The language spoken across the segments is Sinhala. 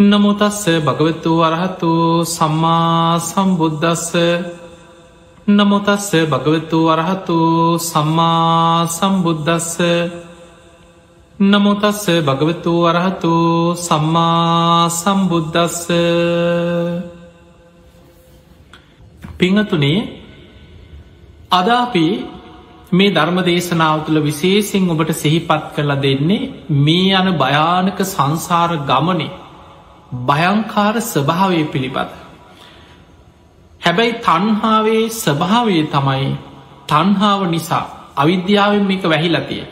නමුතස්ස භගවතු වරහතු සම්මා සම්බුද්ධස්ස නමුතස්ස භගවතු වරහතු සම්මා සම්බුද්ධස්ස නමුතස්ස භගවතු වරහතු සම්මා සම්බුද්ධස්ස පිංහතුනේ අදාපි මේ ධර්ම දේශනාව තුළ විශේසිෙන් ඔබට සිහිපත් කරලා දෙන්නේ මේ යන භයානක සංසාර ගමනේ. භයංකාර ස්වභාවය පිළිබඳ. හැබැයි තන්හාාවේ ස්වභාවය තමයි තන්හාාව නිසා අවිද්‍යාවෙන් මේක වැහිලතිය.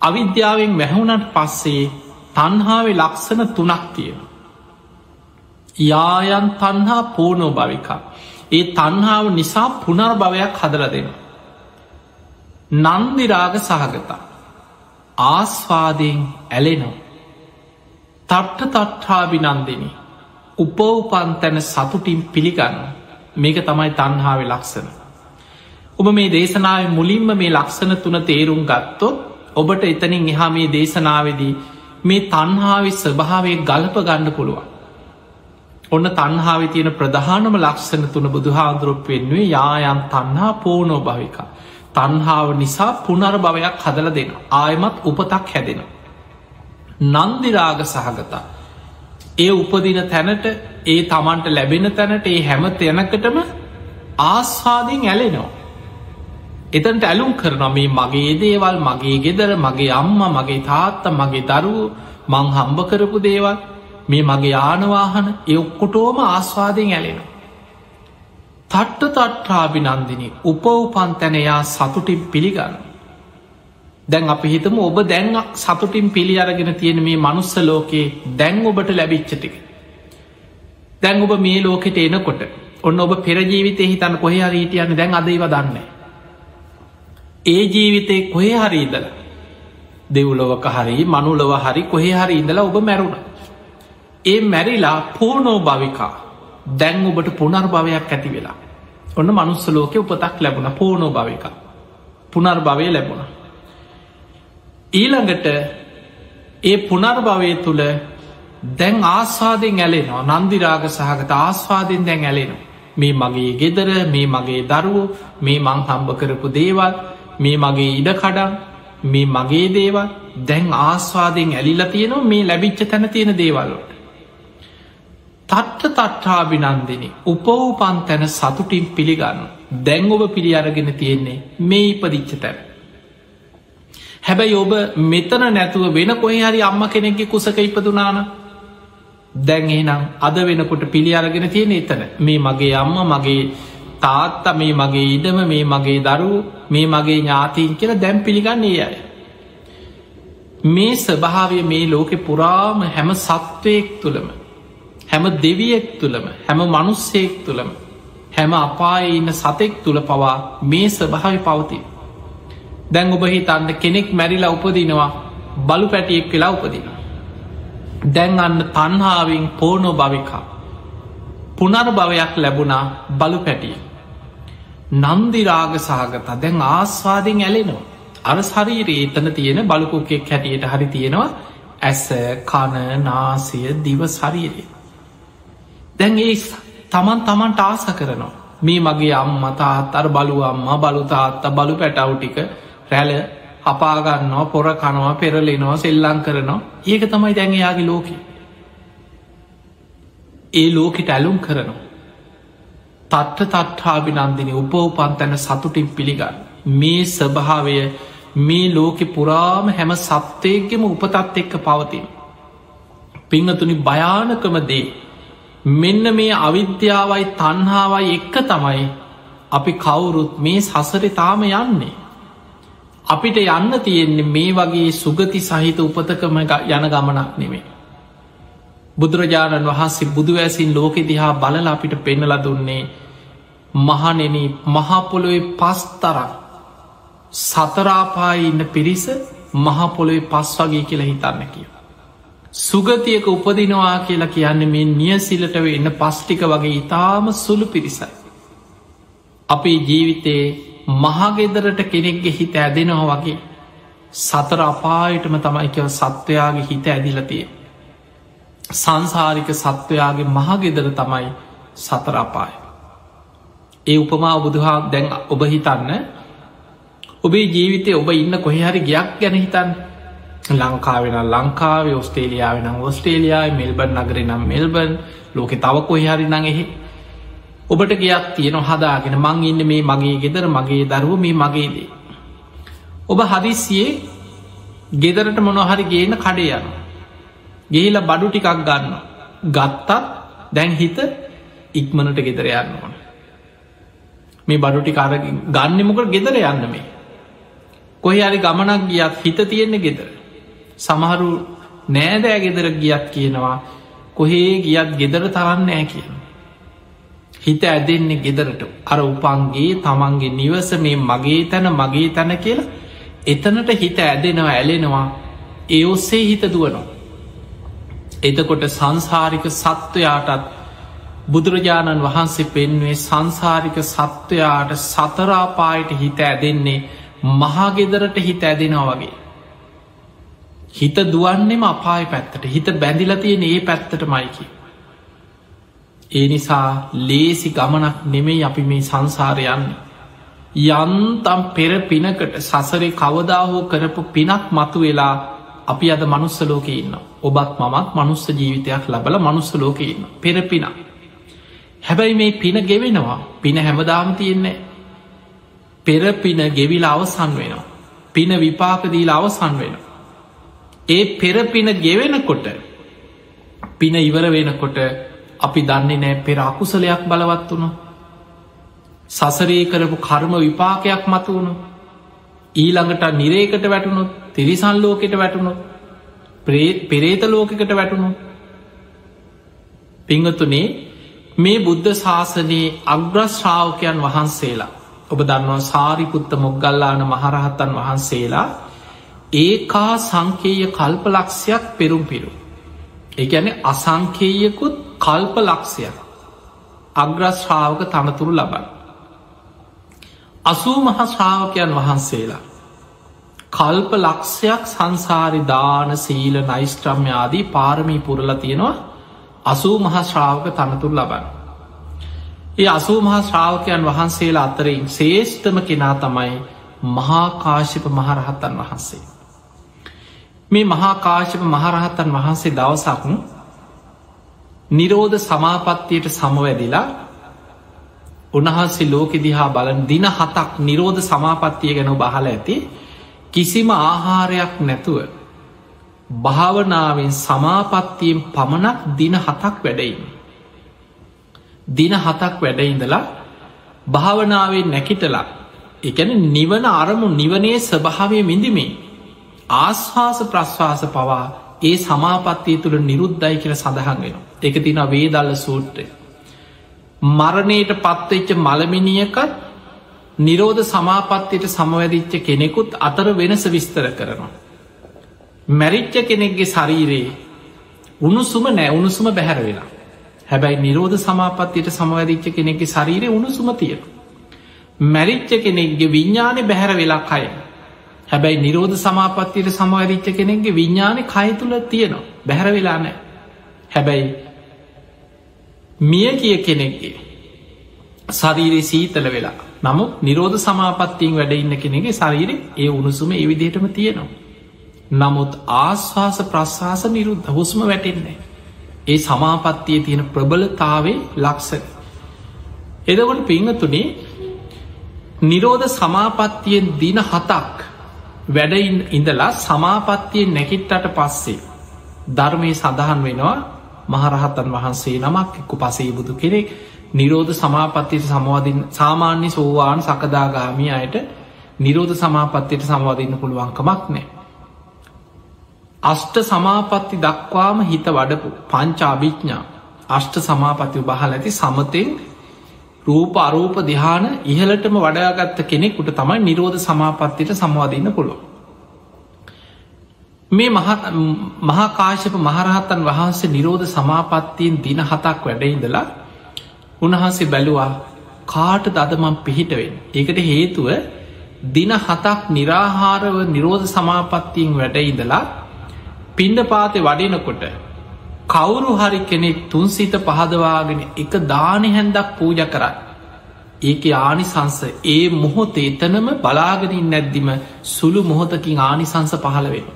අවිද්‍යාවෙන් වැැහුණට පස්සේ තන්හාාවේ ලක්ෂණ තුනක් තියෙන. යායන් තන්හා පූනෝ භවිකා. ඒ තන්හාාව නිසා පුනර් භවයක් හදල දෙෙන. නන්දිරාග සහගතා. ආස්වාදයෙන් ඇලෙනවා. තට්ට තට්ඨාබිනන්දිනි උපවපන් තැන සතුටින් පිළිගන්න මේක තමයි තන්හාාව ලක්සන. ඔබ මේ දේශනාව මුලින්ම මේ ලක්ෂණ තුන තේරුම් ගත්තොත් ඔබට එතනින් එහා මේ දේශනාවදී මේ තන්හාාව ස්වභාවය ගලප ගණ්ඩ පුළුවන්. ඔන්න තන්හාාව තියෙන ප්‍රධානම ලක්ෂණ තුන බුදුහාන්දුරුප වෙන්නුවේ යායම් තන්හා පෝනෝ භවිකා. තන්හාාව නිසා පුනර් භවයක් හදල දෙෙන ආයමත් උපතක් හැදෙනවා. නන්දිරාග සහගතා. ඒ උපදින තැනට ඒ තමන්ට ලැබෙන තැනට ඒ හැම තැනකටම ආස්වාදින් ඇලෙනවා. එතන්ට ඇලුම් කරන මේ මගේ දේවල් මගේ ගෙදර මගේ අම්ම මගේ තාත්ත මගේ දරුව මං හම්බ කරපු දේවල් මේ මගේ ආනවාහන එ ඔක්කොටෝම ආස්වාදයෙන් ඇලෙනවා. තට්ට තට්ටාබි නන්දිනි උපවපන් තැනයා සතුටින් පිළිගන්න. දැන් අපි හිතම ඔබ දැන් සතුටින් පිළි අරගෙන තියෙන මේ මනුස්ස ලෝකයේ දැන් ඔබට ලැබිච්චටික. දැන් ඔබ මේ ලෝකෙට එනකොට ඔන්න ඔබ පෙරජීවිතය හිතන්න කොහ හරීටියන්න දැන් අදයිව දන්න. ඒ ජීවිතය කොහේ හරීදල දෙව්ලොවක හරි මනුලොව හරි කොහේ හරි ඉඳලා ඔබ මැරුණ. ඒ මැරිලා පූනෝ භවිකා දැන් ඔබට පුනර් භවයක් ඇති වෙලා. ඔන්න මනුස්ස ලෝක උපතක් ලැබුණ පූනෝ භවිකා පුනර් භවය ලැබුණා. ඊළඟට ඒ පුනර්භවය තුළ දැන් ආස්වාදෙන් ඇලෙනවා නන්දිරාග සහගත ආස්වාදෙන් දැන් ඇලෙනවා. මේ මගේ ගෙදර මේ මගේ දරුවෝ මේ මං හම්බ කරපු දේවල් මේ මගේ ඉඩකඩම් මේ මගේ දේවල් දැන් ආස්වාදයෙන් ඇලිලා තියෙනවා මේ ලැබිච්ච තැන තියෙන දේවල්ලොට. තට්ට තට්ටාබිනන්දිනි උපවූපන් තැන සතුටින් පිළිගන්න දැන් ඔබ පිළි අරගෙන තියෙන්නේ මේ ඉපදිච්ච තැන. හැබැයි ඔබ මෙතන නැතුව වෙන කොහ හරි අම්ම කෙනෙක්ගේ කුසක ඉපදුනාන දැන් එනම් අද වෙනකොට පිළි අරගෙන තියෙන එතන මේ මගේ අම්ම මගේ තාත්ත මේ මගේ ඉඩම මේ මගේ දරු මේ මගේ ඥාතීන් කියලා දැම් පිළිගන්නේ අය. මේ ස්වභාවය මේ ලෝකෙ පුරාම හැම සත්වයෙක් තුළම හැම දෙවියෙක් තුළම හැම මනුස්සයෙක් තුළම හැම අපාය ඉන්න සතෙක් තුළ පවා මේ ස්වභාවි පවතින්. දැන් ඔබ හිතන්න කෙනෙක් මැරිලා උපදිනවා බලු පැටියෙක් වෙලා උපදින. දැන් අන්න තන්හාාවෙන් පෝනෝ භවිකා. පුනර් භවයක් ලැබුණා බලු පැටිය. නන්දිරාග සහගත දැන් ආස්වාදෙන් ඇලෙනවා. අර ශරීරයේ එතන තියෙන බලකුකෙක් හැටියට හරි තියෙනවා ඇස කණ නාසය දිව ශරීරය. දැන් ඒ තමන් තමන්ට ආස කරනවා. මේ මගේ අම්ම තාත් අර බලු අම්ම බලු තාත්ත බලු පැටව්ටික රැල අපාගන්නවා පොර කනවා පෙරලෙනවා සෙල්ලං කරනවා. ඒක තමයි දැන් එයාගේ ලෝක. ඒ ලෝකෙට ඇලුම් කරනවා. තත්ට තත්හාබි නන්දිනි උපෝපන් තැන සතුටින් පිළිගන්න. මේ ස්වභාවය මේ ලෝකෙ පුරාම හැම සත්වයක්ගෙම උපතත් එක්ක පවතින. පිංහතුනි භයානකම දේ. මෙන්න මේ අවිද්‍යාවයි තන්හාවයි එක්ක තමයි අපි කවුරුත් මේ සසර තාම යන්නේ. අපිට යන්න තියෙන්නේ මේ වගේ සුගති සහිත උපතකම යන ගමනක් නෙමේ. බුදුරජාණන් වහන්සේ බුදුවැසින් ලෝකෙ දිහා බලල අපිට පෙන්නල දුන්නේ මහනෙන මහපොළොවේ පස්තරක් සතරාපායි ඉන්න පිරිස මහපොළොවේ පස් වගේ කියලා හිතන්න කිය. සුගතියක උපදිනවා කියලා කියන්න මේ නියසිලටව එන්න පස්්ටික වගේ ඉතාම සුළු පිරිසයි. අපේ ජීවිතයේ මහගෙදරට කෙනෙක්ගේ හිත ඇදෙනවා වගේ සතර අපායටම තමයිකව සත්වයාගේ හිත ඇදිලතිය. සංසාරික සත්වයාගේ මහගෙදර තමයි සතරාපාය. ඒ උපමා බුදුහා දැන් ඔබ හිතන්න ඔබේ ජීවිතය ඔබ ඉන්න කොහෙහරි ගයක් ගැන හිතන්න ලංකාවෙන ලංකාව ඔස්ටේලියාව නම් ඔස්ටේලියයා මෙල්බන් නගර නම් මෙල්බන් ලෝකෙ තව කොහරි නං එහෙ ඔබට ගයක් තියෙන හදාගෙන මං ඉන්න මේ මගේ ගෙදර මගේ දරුව මේ මගේදේ. ඔබ හදිස්සියේ ගෙදරට මොනොහරි ගේන කඩේ යන. ගේල බඩු ටිකක් ගන්න. ගත්තත් දැන් හිත ඉක්මනට ගෙදර යන්න ඕන. මේ බඩුටි කාර ගන්නමකට ගෙදර යන්න මේ. කොහ අරි ගමනක් ගියත් හිත තියෙන්නේ ගෙදර. සමහරු නෑදෑ ගෙදර ගියත් කියනවා කොහේ ගියත් ගෙදර තරන්න නෑ කියන. හිත ඇදෙන්නේ ගෙදරට අර උපන්ගේ තමන්ගේ නිවස මේ මගේ තැන මගේ තැන කියලා එතනට හිත ඇදෙනවා ඇලෙනවා ඒ ඔස්සේ හිත දුවනවා. එතකොට සංසාරික සත්වයාටත් බුදුරජාණන් වහන්සේ පෙන්වේ සංසාරික සත්වයාට සතරාපායට හිත ඇදෙන්නේ මහාගෙදරට හිත ඇදෙනවා වගේ. හිත දුවන්නෙම අපාය පැත්තට හිත බැඳිල තියෙන ඒ පැත්තට මයිකි. ඒ නිසා ලේසි ගමනක් නෙමෙයි අපි මේ සංසාරයන්න. යන්තම් පෙර පිනකට සසරේ කවදා හෝ කරපු පිනක් මතු වෙලා අපි අද මනුස්ස ලෝක ඉන්න. ඔබත් මමත් මනුස්ස ජීවිතයක් ලබල මනුස්ස ලෝක ඉන්න. පෙර පින. හැබැයි මේ පින ගෙවෙනවා පින හැමදාම තියෙන්නේ. පෙර පින ගෙවිල අවසන් වෙනවා. පින විපාකදීල අවසන් වෙන. ඒ පෙරපින ගෙවෙනකොට පින ඉවර වෙනකොට අපි දන්නේ නෑ පෙර අකුසලයක් බලවත් වුණු සසරේ කරපු කර්ම විපාකයක් මතු වුණු ඊළඟට නිරේකට වැටුණු තිරිසන් ලෝකෙට වැටුණු පෙරේත ලෝකකට වැටුණු පිංගතුනේ මේ බුද්ධ ශාසනයේ අග්‍රශ්‍රාවකයන් වහන්සේලා ඔබ දන්නවා සාරිපුත්ත මොග්ගල්ලාන මහරහතන් වහන්සේලා ඒකා සංකේය කල්පලක්ෂයක් පෙරුම් පිරු. එකැන අසංකේයකුත් කල්ප ලක්ෂයක් අග්‍රශ්‍රාවක තනතුරු ලබන්. අසූ මහ ශ්‍රාවකයන් වහන්සේලා. කල්ප ලක්ෂයක් සංසාරි දාන සීල නයිස්ට්‍රම්යාදී පාරමී පුරල තියෙනවා අසූ මහ ශ්‍රාවක තනතුර ලබන්න. ඒ අසූ මහා ශ්‍රාවකයන් වහන්සේලා අතරින් ශේෂ්ඨම කෙනා තමයි මහාකාශිප මහරහත්තන් වහන්සේ. මේ මහාකාශප මහරහත්තන් වහන්සේ දවසක් නිරෝධ සමාපත්තියට සමවැදිලා උන්වහන්සේ ලෝකෙ දිහා බලන් දින හතක් නිරෝධ සමාපත්තිය ගැන බහල ඇති කිසිම ආහාරයක් නැතුව භාවනාවෙන් සමාපත්තියෙන් පමණක් දින හතක් වැඩයින්. දින හතක් වැඩඉඳලා භාවනාවෙන් නැකිටලා එකන නිවන අරමු නිවනේ ස්වභාවය මිඳිමේ ආස්වාස ප්‍රශ්වාස පවා ඒ සමාපත්තිය තුළ නිරුද්ධයි කියල සඳහන් වෙන. එක තින වේදල්ල සූට්‍රය. මරණයට පත්වෙච්ච මළමිනියකත් නිරෝධ සමාපත්තියට සමවැදිච්ච කෙනෙකුත් අතර වෙනස විස්තර කරනවා. මැරිච්ච කෙනෙක්ගේ ශරීරයේ උණුසුම නෑ උණුසුම බැහැර වෙලා. හැබැයි නිරෝධ සමාපත්තියට සමවැදිච්ච කෙනෙක්ගේ ශරීරය උණුසුම තියෙන. මැරිච්ච කෙනෙක්ගේ විඤ්ඥානය බැහැර වෙලා කයි. හැබැයි නිරෝධ සමාපත්තියට සමවරිච්ච කෙනෙක්ගේ විඤ්ඥානය කය තුළ තියෙනවා. බැහැර වෙලා නෑ හැබැයි මිය කිය කෙනෙක්ගේ ශරීරය සීතල වෙලා. නමුත් නිරෝධ සමාපත්තියෙන් වැඩ ඉන්න කෙනෙගේ ශරීරය ඒ උණුසුම එවිදිටම තියෙනවා. නමුත් ආශ්වාස ප්‍රශ්වාස නිරුද්ධ හුස්ම වැටෙන්නේ ඒ සමාපත්තිය තියෙන ප්‍රබලතාවේ ලක්සක එදකොට පිංහතුනේ නිරෝධ සමාපත්තියෙන් දින හතක් වැඩ ඉඳලා සමාපත්තියෙන් නැකිට්ටට පස්සේ ධර්මය සඳහන් වෙනවා මහරහතන් වහන්සේ නමක් එක්කු පසේ බුදු කෙනෙක් නිරෝධ සමාපත්තියට සමවාදින් සාමාන්‍ය සෝවාන් සකදාගාමී අයට නිරෝධ සමාපත්තියට සමවාදන්න පුළුවන්කමක් නෑ. අෂ්ට සමාපත්ති දක්වාම හිත වඩපු පංචාභිච්ඥා අෂ්ට සමාපති බහල ඇති සමතෙන් රූප අරූප දිහාන ඉහලටම වඩාගත්ත කෙනෙකුට තමයි නිරෝධ සමාපත්තිට සමවාදන්න පුළුව. මේ මහාකාශප මහරහතන් වහන්සේ නිරෝධ සමාපත්තියෙන් දින හතක් වැඩඉඳලා උන්වහන්සේ බැලුවා කාට දදමම් පිහිටවෙන්. ඒකට හේතුව දින හතක් නිරාහාරව නිරෝධ සමාපත්තියෙන් වැඩඉඳලා පින්ඩ පාතය වඩිනකොට කවුරු හරි කෙනෙක් තුන්සිත පහදවාගෙන එක දානි හැන්දක් පූජ කරන්න. ඒක ආනිසංස ඒ මොහොත එතනම බලාගෙනින් නැද්දිම සුළු මොහොතකින් ආනිසංස පහළ වෙන.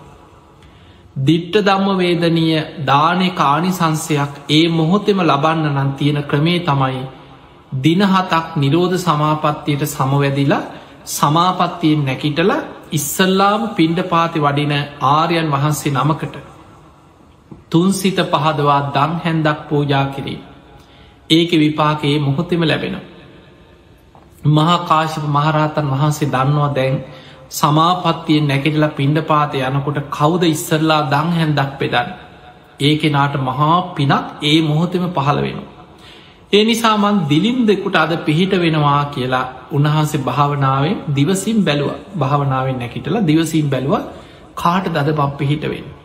දිට්ට දම්ම වේදනීය දානය කානිසංසයක් ඒ මොහොතෙම ලබන්න නම් තියෙන ක්‍රමේ තමයි දිනහතක් නිරෝධ සමාපත්තියට සමවැදිලා සමාපත්තියෙන් නැකිටල ඉස්සල්ලාම පින්ඩ පාති වඩින ආරයන් වහන්සේ නමකට තුන්සිත පහදවා දම් හැන්දක් පූජා කිරී. ඒක විපාකයේ මොහොතෙම ලැබෙන. මහාකාශප මහරහතන් වහන්සේ දන්නවා දැන් සමාපත්තියෙන් නැකෙටලා පින්ඩ පාතය යනකොට කවුද ඉස්සරලා දං හැන්දක් පෙදන්න. ඒකෙනාට මහා පිනක් ඒ මොහොතෙම පහළ වෙනවා. ඒ නිසාමන් දිලින් දෙකුට අද පිහිට වෙනවා කියලා උන්වහන්සේ භාවනාවෙන් දිවසිම් බැලුව භාවනාවෙන් නැකිටලා දිවසිම් බැලුව කාට දද බම් පිහිට වෙන්න.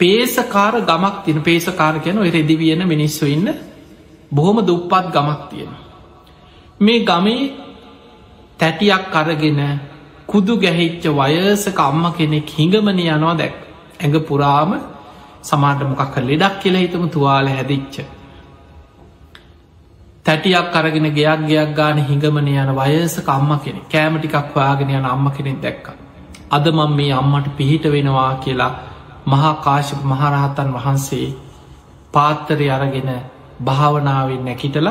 පේසකාර ගමක් තින පේසකාර කියන ඔය රෙදිවියන මිනිස්සු ඉන්න බොහොම දුප්පත් ගමක් තියෙන. මේ ගමේ තැටියක් අරගෙන කුදු ගැහිච්ච වයසක අම්ම කෙනෙක් හිඟමන යනවා දැක් ඇඟ පුරාම සමාට මොකක් ලෙඩක් කියලා හිතම තුවාල හැදිච්ච. තැටියක් අරගෙන ගයක් ගයක් ගාන හිඟමන යන වයසක අම්ම කෙනෙ කෑම ටිකක් වාගෙන යන අම්ම කෙනෙක් දැක්ක. අද මං මේ අම්මට පිහිට වෙනවා කියලා මහා කාශප මහරහතන් වහන්සේ පාත්තරය අරගෙන භාවනාවෙන් නැකිටල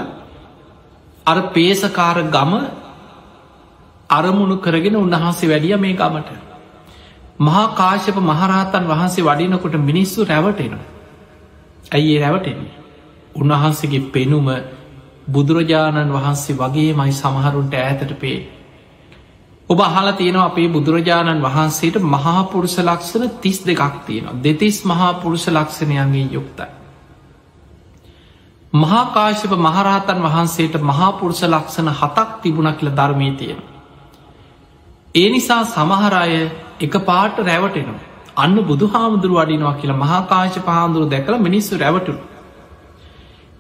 අර පේසකාර ගම අරමුණු කරගෙන උන්වහන්සේ වැඩිය මේ ගමට. මහා කාශප මහරහතන් වහන්සේ වඩිනකොට මිනිස්සු රැවටෙන. ඇයි ඒ රැවටෙන්නේ. උන්වහන්සේගේ පෙනුම බුදුරජාණන් වහන්සේ වගේ මයි සමහරුන්ට ඈතට පේ. ඔබ අහලා තියෙනවා අපේ බුදුරජාණන් වහන්සේට මහාපුරුෂ ලක්ෂණ තිස් දෙකක් තියෙනවා දෙතිස් මහාපුරුෂ ලක්ෂණයන්ගේ යුක්තයි. මහාකාශප මහරහතන් වහන්සේට මහාපුරුෂ ලක්ෂණ හතක් තිබුණ කියල ධර්මී තියෙන. ඒ නිසා සමහරය එක පාට රැවටෙනවා. අන්න බුදු හාමුදුරු වඩිනවා කියලා මහාකාශ පහාමුදුරු දැකළ මිනිස්සු රැවටුරු.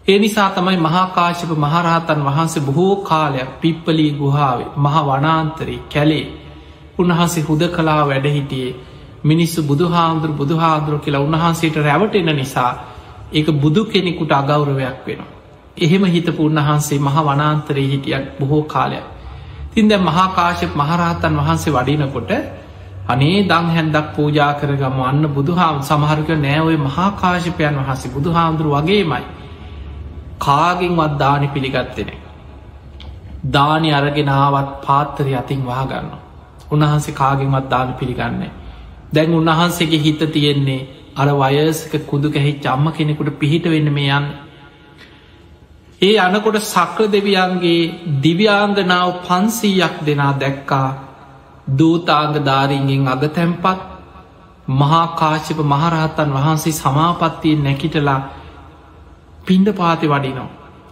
ඒ නිසා තමයි මහාකාශප මහරහතන් වහන්සේ බොහෝ කාලයක් පිප්පලී ගුහාාවේ මහ වනාන්තරී කැලේ උන්වහන්සේ හුද කලා වැඩහිටියේ මිනිස්සු බුදුහාමුදුර බුදුහාදුරු කියලා උන්වහන්සේට රැවටෙන නිසා ඒක බුදු කෙනෙකුට අගෞරවයක් වෙනවා. එහෙම හිතපු උන්වහන්සේ මහ වනාන්තරයේ හිටියක් බොහෝ කාලයක්. තින්ද මහාකාශප මහරහතන් වහන්සේ වඩිනකොට අනේ දං හැන්දක් පූජා කරගම අන්න බුදුහාම සමහරක නෑඔය මහාකාශපයන් වහසේ බුදු හාමුදුරු වගේමයි. කාගෙන්වත් දානි පිළිගත්තෙන. දානි අරගෙනාවත් පාත්තරය අතින් වාගන්න. උන්වහන්සේ කාගෙන්වත් දාන පිළිගන්නේ. දැන් උන්වහන්සේගේ හිත තියෙන්නේ අර වයසක කුදු ගැහිච් අම්ම කෙනෙකුට පිහිට වෙන්න මේ යන්න. ඒ අනකොට සක්‍ර දෙවියන්ගේ දිව්‍යාංගනාව පන්සීයක් දෙනා දැක්කා දූතාංගධාරීගෙන් අග තැම්පත් මහාකාශප මහරහතන් වහන්සේ සමාපත්තියෙන් නැකිටලා පින්ඩ පාති වඩිනවා.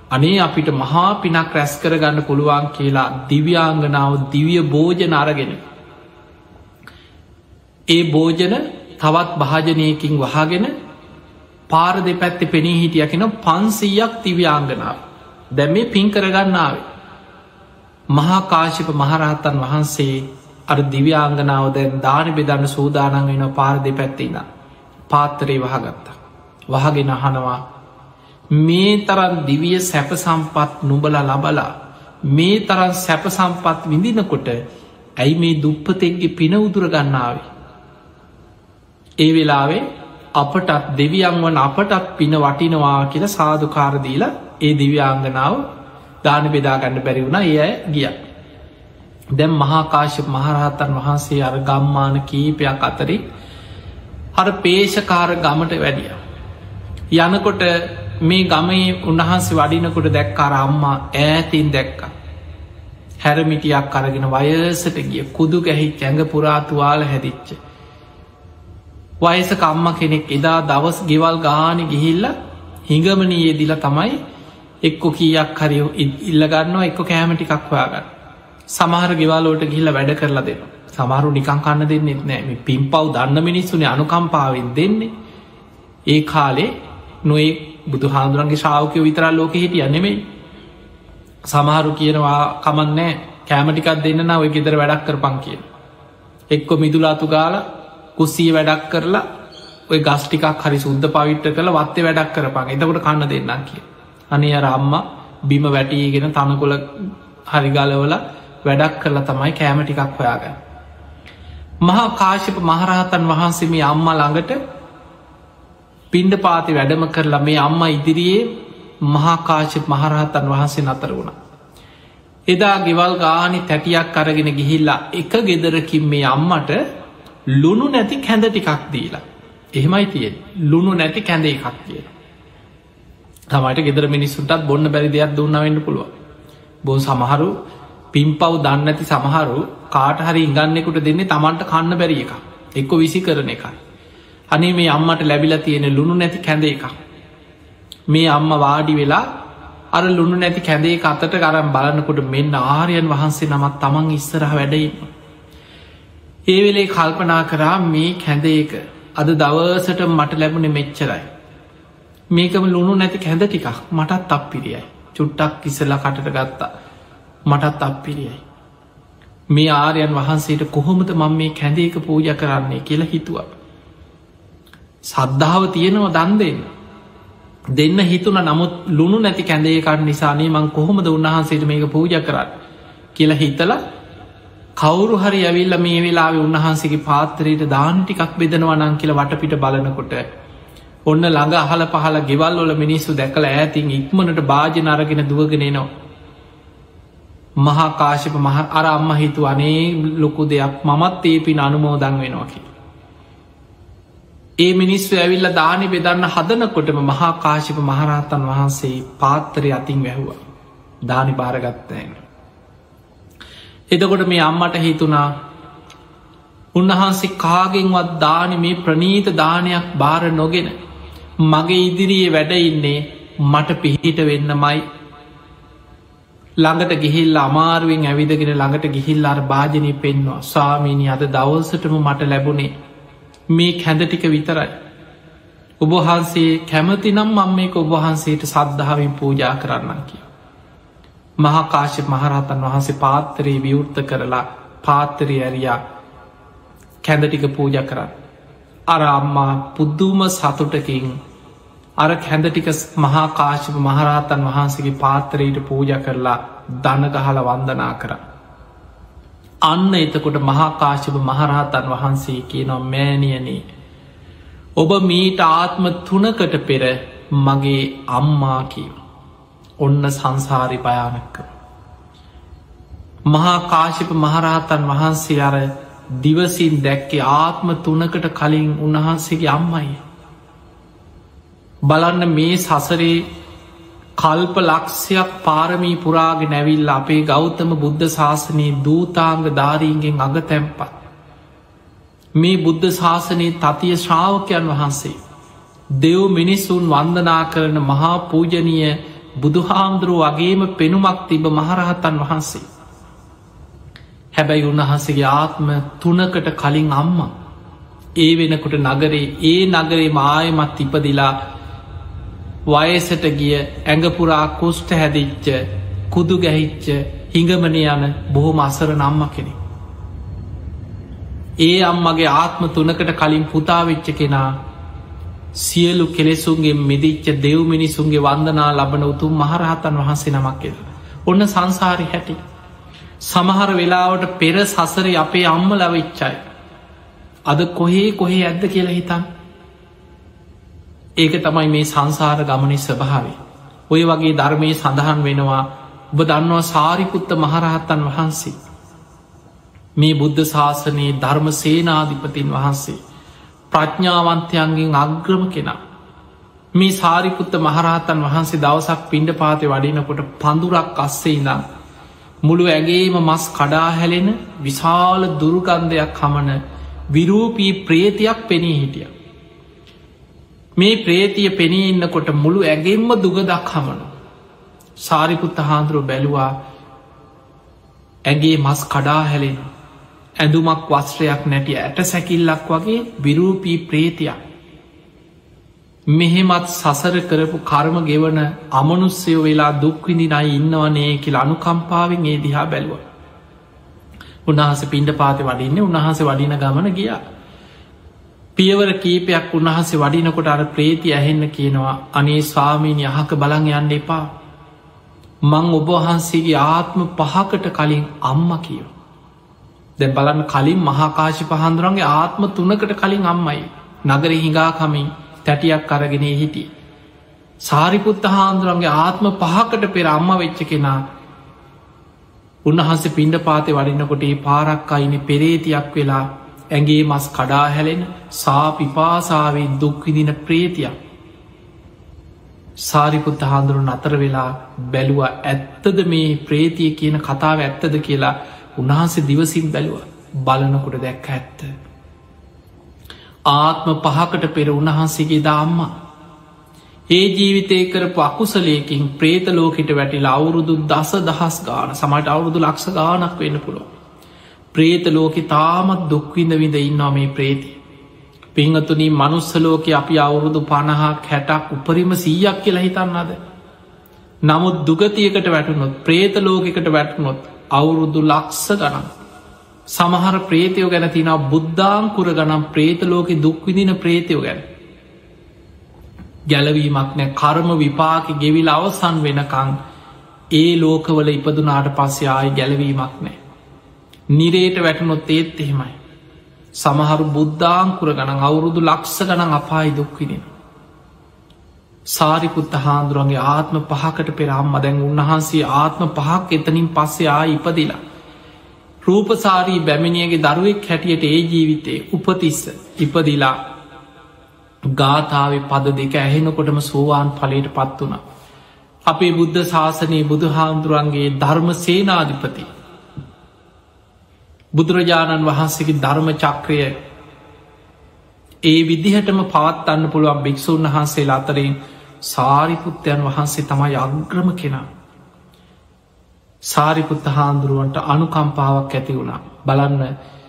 අනේ අපිට මහා පිනක් රැස් කරගන්න පුළුවන් කියලා දිව්‍යාංගනාව දිවිය භෝජන අරගෙන. ඒ භෝජන තවත් භාජනයකින් වහගෙන පාර දෙපැත්ති පෙනී හිටිය කෙන පන්සීයක් තිව්‍යාංගනාව දැම් මේ පින් කරගන්නාව. මහාකාශිප මහරහත්තන් වහන්සේ අර දිව්‍යාංගනාව දැන් දාන බෙදන්න සූදානන් වෙන පාර දෙපැත්තින්න පාත්තරේ වහගත්තා. වහගෙන අහනවා මේ තරන් දිවිය සැප සම්පත් නුබල ලබලා මේ තරන් සැප සම්පත් විඳිනකොට ඇයි මේ දුප්පතෙක්ගේ පින උදුර ගන්නාවේ. ඒ වෙලාවේ අපටත් දෙවියන් වන අපටත් පින වටිනවා කියල සාධකාරදීල ඒ දිව්‍යාංගනාව දාන බෙදාගන්න බැරි වුණ ඒ ගිය. දැම් මහාකාශප මහරහතන් වහන්සේ අර ගම්මාන කීපයක් අතරි හර පේශකාර ගමට වැඩිය. යනකොට මේ ගමේ උන්වහන්සේ වඩිනකොට දැක්කාර අම්මා ඈතින් දැක්ක. හැරමිටියක් අරගෙන වයසට ගිය කුදු ගැහි ඇඟ පුරාතුවාල හැදිච්ච. වයස කම්ම කෙනෙක් එදා දවස් ගෙවල් ගාන ගිහිල්ල හිඟමනයේ දිල තමයි එක්කො කියක් හරි ඉල්ලගන්නවා එක්ක කෑමටිකක් හොයාගන්න. සමහර ගෙවාලෝට ගිහිල්ල වැඩ කරලා දෙන්න සමහරු නිකං කන්න දෙන්නෙත් නෑ පින් පව් දන්න මිනිස්සුනේ අනුකම්පාවෙන් දෙන්නේ. ඒ කාලේ නොේ බුදු හාදුරන්ගේ ශාවකය විතරා ලෝක හිටිය නෙමෙයි. සමහරු කියනවා කමන්නෑ කෑමටිකක් දෙන්න නාව ගෙදර වැඩක් කර පං කිය. එක්කො මිදුලාතු ගාල කුස්සිය වැඩක් කරලා ඔය ගස්ටිකක් හරි සුද්ද පවිට්ට කළ වත්තේ වැඩක් කරපන් එතකොට කන්න දෙන්නම් කිය. අනි අර අම්ම බිම වැටීගෙන තනකොළ හරිගලවල වැඩක් කරලා තමයි කෑම ටිකක් හොයාගන්න. මහා කාශිප මහරහතන් වහන්සේ මේ අම්ම ළඟට පින්ඩ පාති වැඩම කරලා මේ අම්ම ඉදිරියේ මහාකාශප මහරහතන් වහන්සේ නතර වුණ. එදා ගෙවල් ගානි තැටියක් අරගෙන ගිහිල්ලා එක ගෙදරකින් මේ අම්මට ලුණු නැති කැඳ ටිකක් දීලා. එහෙමයි තියෙන් ලුණු නැති කැඳ එකක් කියලා. තමයිට ගෙදර මිනිස්සුටත් බොන්න බැරි දෙයක් දුන්නවෙන්න පුළුව. බෝ සමහරු පිම්පව් දන්න ඇති සමහරු කාට හරි ඉගන්නෙකුට දෙන්නේ තමන්ට කන්න බැරි එක එක්ක විසි කරන එකයි. අනේ මේ අම්මට ලැබිලා තියෙන ලුණු නැති කැඳ එක. මේ අම්ම වාඩි වෙලා අර ලුණු නැති කැඳේ අතට කරම් බලන්නකොට මෙන්න ආරයන් වහන්සේ නමත් තමන් ඉස්සරහ වැඩඉන්න. ඒ වෙලේ කල්පනා කරා මේ කැඳේක අද දවසට මට ලැබුණ මෙච්චරයි. මේකම ලුණු නැති කැඳ ටිකක් මටත් අප්පිරියයි චුට්ටක් ඉස්සලා කටට ගත්තා මටත් අප්පිරියයි. මේ ආරයන් වහන්සේට කොහොමද මං මේ කැඳේක පූජ කරන්නේ කියලා හිතුවා. සද්ධාව තියෙනවා දන් දෙන්න. දෙන්න හිතුන නමුත් ලුණු නැති කැඳේකට නිසානේ මං කොහොමද උන්වහන්සේට මේක පූජ කරන්න කියලා හිතල කවුරු හරි ඇවිල්ල මේ වෙලාවෙ උන්වහන්සේගේ පාත්තරයට දාන්ටිකක් බෙදනවනං කියල වටපිට බලනකොට ඔන්න ළඟ අහල පහල ගෙවල්වල මිනිස්සු දැකල ඇතින් ඉක්මනට භාජ නරගෙන දුවගෙනනවා. මහාකාශප මහ අර අම්ම හිතු අනේ ලොකු දෙයක් මමත් ඒ පින් අනුමෝදං වෙනවා කියලා. ඒ මිනිස්සු ඇවිල්ල දානි බෙදන්න හදනකොටම මහා කාශිප මහරහතන් වහන්සේ පාත්තරය අතින් වැැහවා දානි භාරගත්තයන. එතකොට මේ අම්මට හිතුනා උන්වහන්සේ කාගෙන්වත් දානි මේ ප්‍රනීත දානයක් භාර නොගෙන මගේ ඉදිරියේ වැඩඉන්නේ මට පිහිට වෙන්න මයි ළඟට ගිහිල් අමාරුවෙන් ඇවිදගෙන ළඟට ගිහිල් අර භාජනය පෙන්වා ස්වාමීණි අද දවසටම මට ලැබුණේ මේ කැඳටික විතරයි. ඔබහන්සේ කැමතිනම් මං මේක ඔබහන්සේට සද්ධාවින් පූජා කරන්න කිය. මහාකාශ මහරහතන් වහන්සේ පාත්තරයේ විවෘත්ත කරලා පාත්තරය ඇරයා කැඳටික පූජ කරන්න. අර අම්මා පුද්දුම සතුටකින් අර කැඳටික මහාකාශප මහරහතන් වහන්සේගේ පාත්තරයට පූජ කරලා දනගහල වන්දනා කරන්න. අන්න එතකොට මහාකාශප මහරහතන් වහන්සේ කියනවා මෑනියනේ. ඔබ මීට ආත්ම තුනකට පෙර මගේ අම්මා කියව. ඔන්න සංසාරි භයානක්ක. මහාකාශප මහරහතන් වහන්සේ අර දිවසින් දැක්කේ ආත්ම තුනකට කලින් උන්වහන්සේගේ අම්මයි. බලන්න මේ සසරේ කල්ප ලක්ෂයක් පාරමී පුරාගෙන නැවිල් අපේ ගෞතම බුද්ධ ශාසනයේ දූතාංග ධාරීන්ගෙන් අග තැම්පත්. මේ බුද්ධ ශාසනයේ තතිය ශ්‍රාවකයන් වහන්සේ. දෙව් මිනිස්සුන් වන්දනා කරන මහා පූජනීය බුදුහාමුදුරුව වගේම පෙනුමක් තිබ මහරහතන් වහන්සේ. හැබැයි උන්වහන්සේගේ ආත්ම තුනකට කලින් අම්ම. ඒ වෙනකොට නගරේ ඒ නගරේ මායමත් ඉපදිලා වයසට ගිය ඇඟපුරා කුෂ්ට හැදිච්ච කුදු ගැහිච්ච හිඟමන යන බොහොම අසර නම්ම කෙනෙ. ඒ අම්මගේ ආත්ම තුනකට කලින් පුතාවෙච්ච කෙනා සියලු කෙලෙසුන්ගේ මෙදිච්ච දෙව් මිනිසුන්ගේ වන්දනා ලබන උතුම් මහරහතන් වහන්සේ නමක් කෙද. ඔන්න සංසාරි හැටි. සමහර වෙලාවට පෙර සසර අපේ අම්ම ලවිච්චයි. අද කොහේ කොහේ ඇද්ද කියලා හිතන් ඒක තමයි මේ සංසාර ගමනි ස්වභාවේ. ඔය වගේ ධර්මය සඳහන් වෙනවා ඔබ දන්නවා සාරිපුත්ත මහරහත්තන් වහන්සේ. මේ බුද්ධ ශාසනයේ ධර්ම සේනාධිපතින් වහන්සේ. ප්‍රඥාවන්තයන්ගෙන් අග්‍රම කෙනා. මේ සාරිපුත්ත මහරහතන් වහන්සේ දවසක් පිණ්ඩ පාතය වඩිනකොට පඳුරක් අස්සේ ඉඳම්. මුළු ඇගේම මස් කඩා හැලෙන විශාල දුරුගන්ධයක් හමන විරූපී ප්‍රේතියක් පෙනී හිටිය. මේ ප්‍රේතිය පෙනී ඉන්නකොට මුළු ඇගෙන්ම දුගදක් හමනු. සාරිකුත්ත හාන්දුරුව බැලුවා ඇගේ මස් කඩා හැලෙන ඇඳුමක් වස්ත්‍රයක් නැති ඇට සැකිල්ලක් වගේ විරූපී ප්‍රේතියක්. මෙහෙමත් සසර කරපු කර්ම ගෙවන අමනුස්සයෝ වෙලා දුක්විඳිනයි ඉන්නවනේ කියල අනුකම්පාවෙන් ඒ දිහා බැලුව. උන්හස පින්ඩ පාති වඩින්න උන්හස වඩින ගමන ගියා. පියවර කීපයක් උන්වහසේ වඩිනකොට අර ප්‍රේති ඇහෙන්න කියනවා අනේ ස්වාමීනි අහක බලං යන්න එපා මං ඔබවහන්සේගේ ආත්ම පහකට කලින් අම්ම කියෝ. දැ බලන්න කලින් මහාකාශි පහන්දුරන්ගේ ආත්ම තුනකට කලින් අම්මයි නගර හිඟාකමින් තැටියක් අරගෙන හිටිය. සාරිපුත්ත හාන්දුරන්ගේ ආත්ම පහකට පෙර අම්ම වෙච්ච කෙනා උන්වහන්සේ පින්ඩ පාතය වඩින්නකොට ඒ පාරක් අයින පෙරේතියක් වෙලා ඇගේ මස් කඩා හැලෙන සා පිපාසාාවෙන් දුක්විදින ප්‍රේතියක් සාරිපුත්ත හාන්දුරුන් අතර වෙලා බැලුව ඇත්තද මේ ප්‍රේතිය කියන කතාව ඇත්තද කියලා උන්හන්සේ දිවසින් බැලුව බලනකොට දැක්ක ඇත්ත. ආත්ම පහකට පෙර උන්වහන්සේගේ දාම්මා. ඒ ජීවිතය කරපු අකුසලයකින් ප්‍රේත ලෝකට වැටිලා අවුරුදු දස දහස් ගාන සමට අවුරුදු ලක්ෂ ගානක් වෙන්න පුළො. ප්‍රේත ලෝකෙ තාමත් දුක්විඳ විඳ ඉන්නවා මේ ප්‍රේති. පිංහතුනී මනුස්සලෝක අපි අවුරුදු පණහා හැටක් උපරිම සීයක් කියලා හිතන්නද. නමුත් දුගතියකට වැටුනොත් ප්‍රේත ලෝකෙකට වැටනොත් අවුරුදු ලක්ස ගනම්. සමහර ප්‍රේතයෝ ගැන තින බුද්ධාංකුර ගනම් ප්‍රේත ලෝකෙ දුක්විදින ප්‍රේතයෝ ගැන. ගැලවීමක් නෑ කර්ම විපාක ගෙවිල් අවසන් වෙනකං ඒ ලෝකවල ඉපදුනාට පස්සේ ආය ගැලවීමක් නෑ. නිරේට වැටනොත් ඒත් එහෙමයි. සමහරු බුද්ධාංකුර ගණන් අවුරුදු ලක්ෂ ගණන් අපායි දුක්විදින. සාරිපුත්ත හාන්දුරුවන්ගේ ආත්ම පහකට පෙරම් අදැන් උන්වහන්සේ ආත්ම පහක් එතනින් පස්සේ ආ ඉපදිලා. රූපසාරී බැමිණියගේ දරුවෙක් හැටියට ඒ ජීවිතේ උපතිස්ස ඉපදිලා ගාථාව පද දෙක ඇහෙනකොටම සෝවාන් පලට පත් වුණ. අපේ බුද්ධ ශාසනයේ බුදු හාමුදුරුවන්ගේ ධර්ම සේනාධිපති බුදුරජාණන් වහන්සේගේ ධර්ම චක්‍රය ඒ විදිහටම පවත්වන්න පුළුවන් භික්‍ෂූන් වහන්සේ අතරින් සාරිපුත්තයන් වහන්සේ තමයි අග්‍රම කෙනා. සාරිපුත්ත හාන්දුරුවන්ට අනුකම්පාවක් ඇති වුණා බලන්න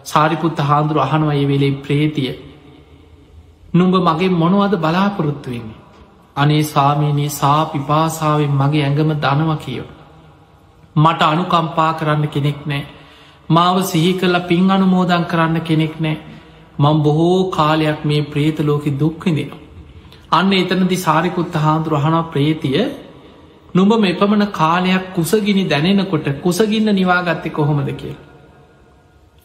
සාරිපුත්ත හාන්දුරු අහනුව ඒ වෙලේ ප්‍රේතිය නුඹ මගේ මොනවද බලාපොරොත්තුවෙන්නේ. අනේ සාමීනී සා පිපාසාාවෙන් මගේ ඇඟම දනව කියෝ. මට අනුකම්පා කරන්න කෙනෙක් නෑ මාව සිහි කල්ල පින් අනුමෝදන් කරන්න කෙනෙක් නෑ මං බොහෝ කාලයක් මේ ප්‍රේත ලෝකෙ දුක්විදිනවා. අන්න එතනදි සාරිකුත්ත හාන්දුර හනා ප්‍රේතිය නුඹ මෙපමණ කාලයක් කුසගිනි දැනෙනකොට කුසගින්න නිවාගත්තෙ කොහොමද කිය.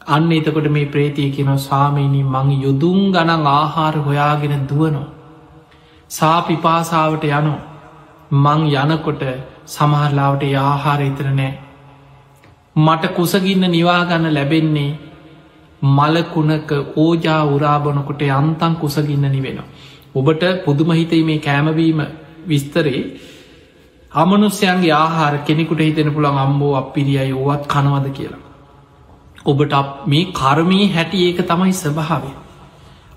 අන්න එතකොට මේ ප්‍රේතිය කියෙන ස්වාමීනී මං යුදුම් ගනන් ආහාර හොයාගෙන දුවනෝ. සාපිපාසාාවට යනෝ මං යනකොට සමහරලාවට ආහාර ඉතර නෑ මට කුසගින්න නිවාගන්න ලැබෙන්නේ මලකුණක ඕජා උරාබනකොට යන්තන් කුසගින්න නිවෙනවා. ඔබට පුදුමහිතයි මේ කෑමවීම විස්තරේ අමනුස්්‍යයන්ගේ ආහාර කෙනෙකුට හිතෙන පුළන් අම්බෝ අපිරියයි ඕවත් කනවද කියලා. ඔබට මේ කර්මී හැටි ඒක තමයි ස්වභාවය.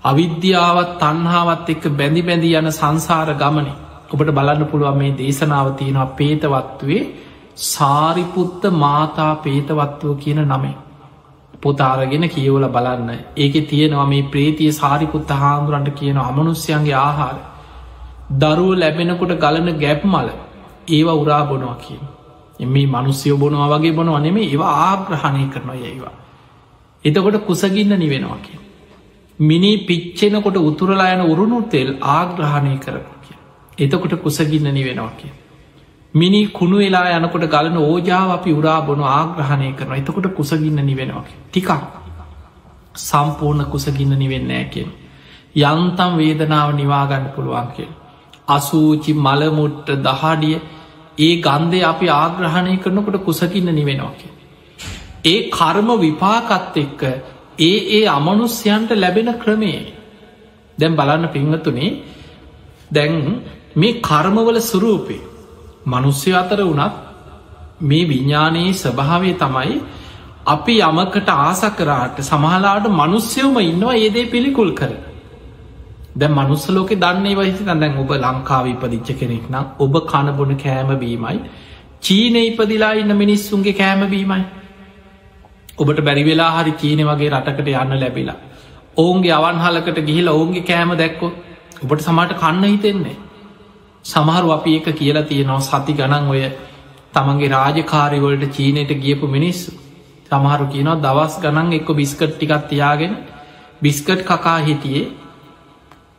අවිද්‍යාවත් තන්හාවත් එක්ක බැඳි බැඳි යන සංසාර ගමන ඔබට බලන්න පුළුවන් මේ දේශනාව තියෙනවා පේතවත්වේ සාරිපුත්ත මාතා පේතවත්වෝ කියන නමේ. පොතාරගෙන කියවල බලන්න ඒක තියෙනවා මේ ප්‍රේතිය සාරිපුත්ත හාමුදුරන්ට කියන අමනුස්්‍යයන්ගේ ආහාර. දරුව ලැබෙනකොට ගලන ගැප් මල ඒවා උරා බොනවා කියන. එම මනුස්්‍යයෝ බොනවා වගේ බොනවා නෙමේ ඒවා ආග්‍රහණය කරනවා ඒවා. එතකොට කුසගින්න නිවෙනවා කිය. මිනි පිච්චෙනකොට උතුරලා යන උරුණු තෙල් ආග්‍රහණය කරනවා කිය. එතකොට කුසගින්න නිවෙනවා කිය. මිනි කුණු වෙලා යනකොට ගලන ඕජාව අපි උරා බොනු ආග්‍රහණය කරන එතකොට කුසගින්න නිවෙනවා ටිකක් සම්පූර්ණ කුසගින්න නිවෙන්නෑ කියෙන් යන්තම් වේදනාව නිවාගන්න පුළුවන් කිය අසූචි මළමුට්ට දහඩිය ඒ ගන්දේ අපි ආග්‍රහණය කරනකොට කුසකින්න නිවෙනවා කිය ඒ කර්ම විපාකත් එක්ක ඒ ඒ අමනුස්්‍යයන්ට ලැබෙන ක්‍රමේ දැම් බලන්න පිංහතුනේ දැන් මේ කර්මවල සුරූපේ මනුස්්‍ය අතර වනත් මේ විඤ්ඥානයේ ස්වභාවය තමයි අපි යමකට ආසකරාට සමහලාට මනුස්්‍යවම ඉන්නවා ඒදේ පිළිකුල් කර. දැ මනුස්සලෝක දන්නේ වහිත දැන් ඔබ ලංකාව ඉපදිච්ච කෙනෙක් නම් ඔබ කණබොන කෑමබීමයි චීන ඉපදිලා ඉන්න මිනිස්සුන්ගේ කෑමබීමයි ඔබට බැරිවෙලා හරි චීන වගේ රටකට යන්න ලැබිලා. ඔවුන්ගේ අවන්හලකට ගිහිල ඔවුන්ගේ කෑම දැක්කො ඔබට සමට කන්න හිතෙන්නේ. සමහරු අපි එක කියලා තියෙනවා සති ගණන් ඔය තමන්ගේ රාජකාරිවලට චීනයට ගියපු මිනිස්සු. සමහරු කියනවා දවස් ගණන් එක්ක බිස්කට් ටිකත් තියාගෙන බිස්කට් කකා හිටියේ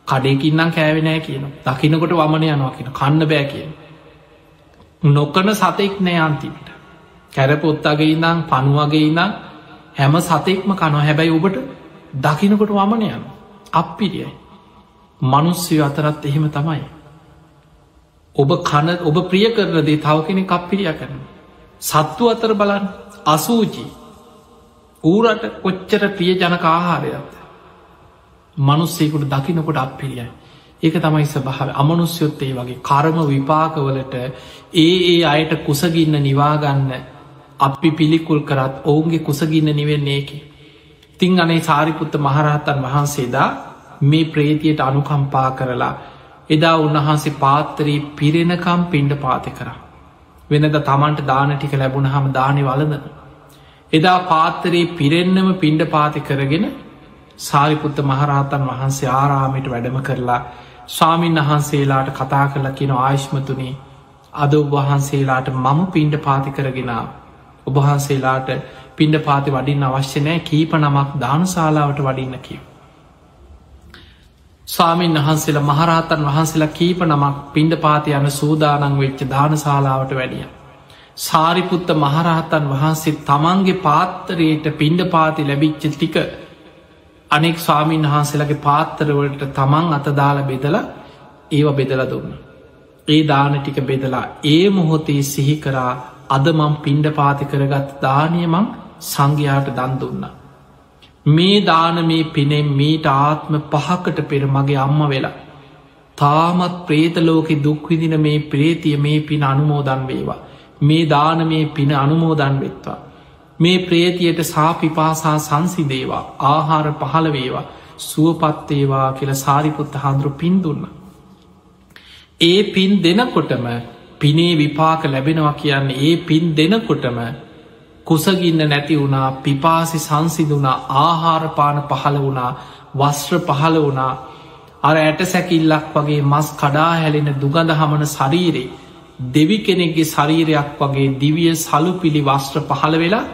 කඩයකින්නම් කෑවෙනෑ කියන දකිනකොට වමන යනවා කියන කන්න බෑ කියන නොකන සතෙක් නෑ අන්තිමට. කැරපොත්තගේ ඉඳං පනුවගේ ඉඳං හැම සතෙක්ම කනො හැබැයි ඔබට දකිනකොට වමන යන අප්පිරියයි. මනුස්්‍යය අතරත් එහෙම තමයි. ඔබ කන ඔබ ප්‍රිය කරන දේ තව කෙනෙ කප්පිරිය කරන සත්තු අතර බලන් අසූචී. ඌරට කොච්චර ප්‍රිය ජනක ආහාරයක්ද? මනුස්සේකුට දකිනකොට අප්පිරියයි ඒක තමයි ස්භාව අමනුස්යොත්තේ වගේ කරම විපාකවලට ඒ ඒ අයට කුසගින්න නිවාගන්න අපි පිළිකුල් කරත් ඔවුන්ගේ කුසගින්න නිවෙන්නේ එක තිං අනේ සාරිපුත්ත මහරහතන් වහන්සේදා මේ ප්‍රේතියට අනුකම්පා කරලා එදා උන්වහන්සේ පාත්තරී පිරෙනකම් පින්ඩ පාති කර. වෙනද තමන්ට දාන ටික ලැබුණ හම දානය වලඳන එදා පාත්තරයේ පිරෙන්න්නම පින්ඩ පාති කරගෙන සාරිපුත්ත මහරහතන් වහන්සේ ආරාමයට වැඩම කරලා ස්වාමීන් වහන්සේලාට කතා කරලා කියන ආයශ්මතුනේ අද ඔබවහන්සේලාට මම පින්ඩ පාති කරගෙනාව ඔබහන්සේලාට පින්ඩ පාති වඩින් අවශ්‍ය නෑ කීප නමක් දානශාලාවට වඩින්න කිව. ස්වාමීන් වහන්සේලා මහරහතන් වහන්සේලා කීප නමක් පින්ඩ පාති යන සූදානං වෙච්ච දානශාලාවට වැඩිය. සාරිපුත්ත මහරහතන් වහන්සේ තමන්ගේ පාත්තරයට පින්ඩ පාති ලැබිච්ච ටික අනෙක් ස්වාමීන් වහන්සේලගේ පාත්තරවලට තමන් අතදාල බෙදලා ඒව බෙදල දුන්න. ඒ දාන ටික බෙදලා ඒ මොහොතේ සිහි කරා අදමම් පින්ඩ පාති කරගත් දානයමං සංඝයාට දන් දුන්න. මේ දාන මේ පිනෙම් මීට ආත්ම පහකට පෙර මගේ අම්ම වෙලා. තාමත් ප්‍රේතලෝකෙ දුක්විදින මේ ප්‍රේතිය මේ පින අනුමෝදන් වේවා. මේ දාන මේ පින අනුමෝදන් වෙත්වා. මේ ප්‍රේතියට සාපිපාසා සංසිදේවා ආහාර පහළ වේවා සුවපත්තේවා කියල සාරිපුත්ත හාන්දුරු පින් දුන්න. ඒ පින් දෙනකොටම පිනේ විපාක ලැබෙනවා කියන්න ඒ පින් දෙනකොටම කුසගින්න නැති වුණා පිපාසි සංසිදුනා ආහාරපාන පහළ වුණා වස්ත්‍ර පහළ වුණා අර ඇට සැකිල්ලක් වගේ මස් කඩා හැලෙන දුගඳ හමන ශරීරේ දෙවි කෙනෙක්ගේ ශරීරයක් වගේ දිවිය සලු පිළි වස්ත්‍ර පහළ වෙලා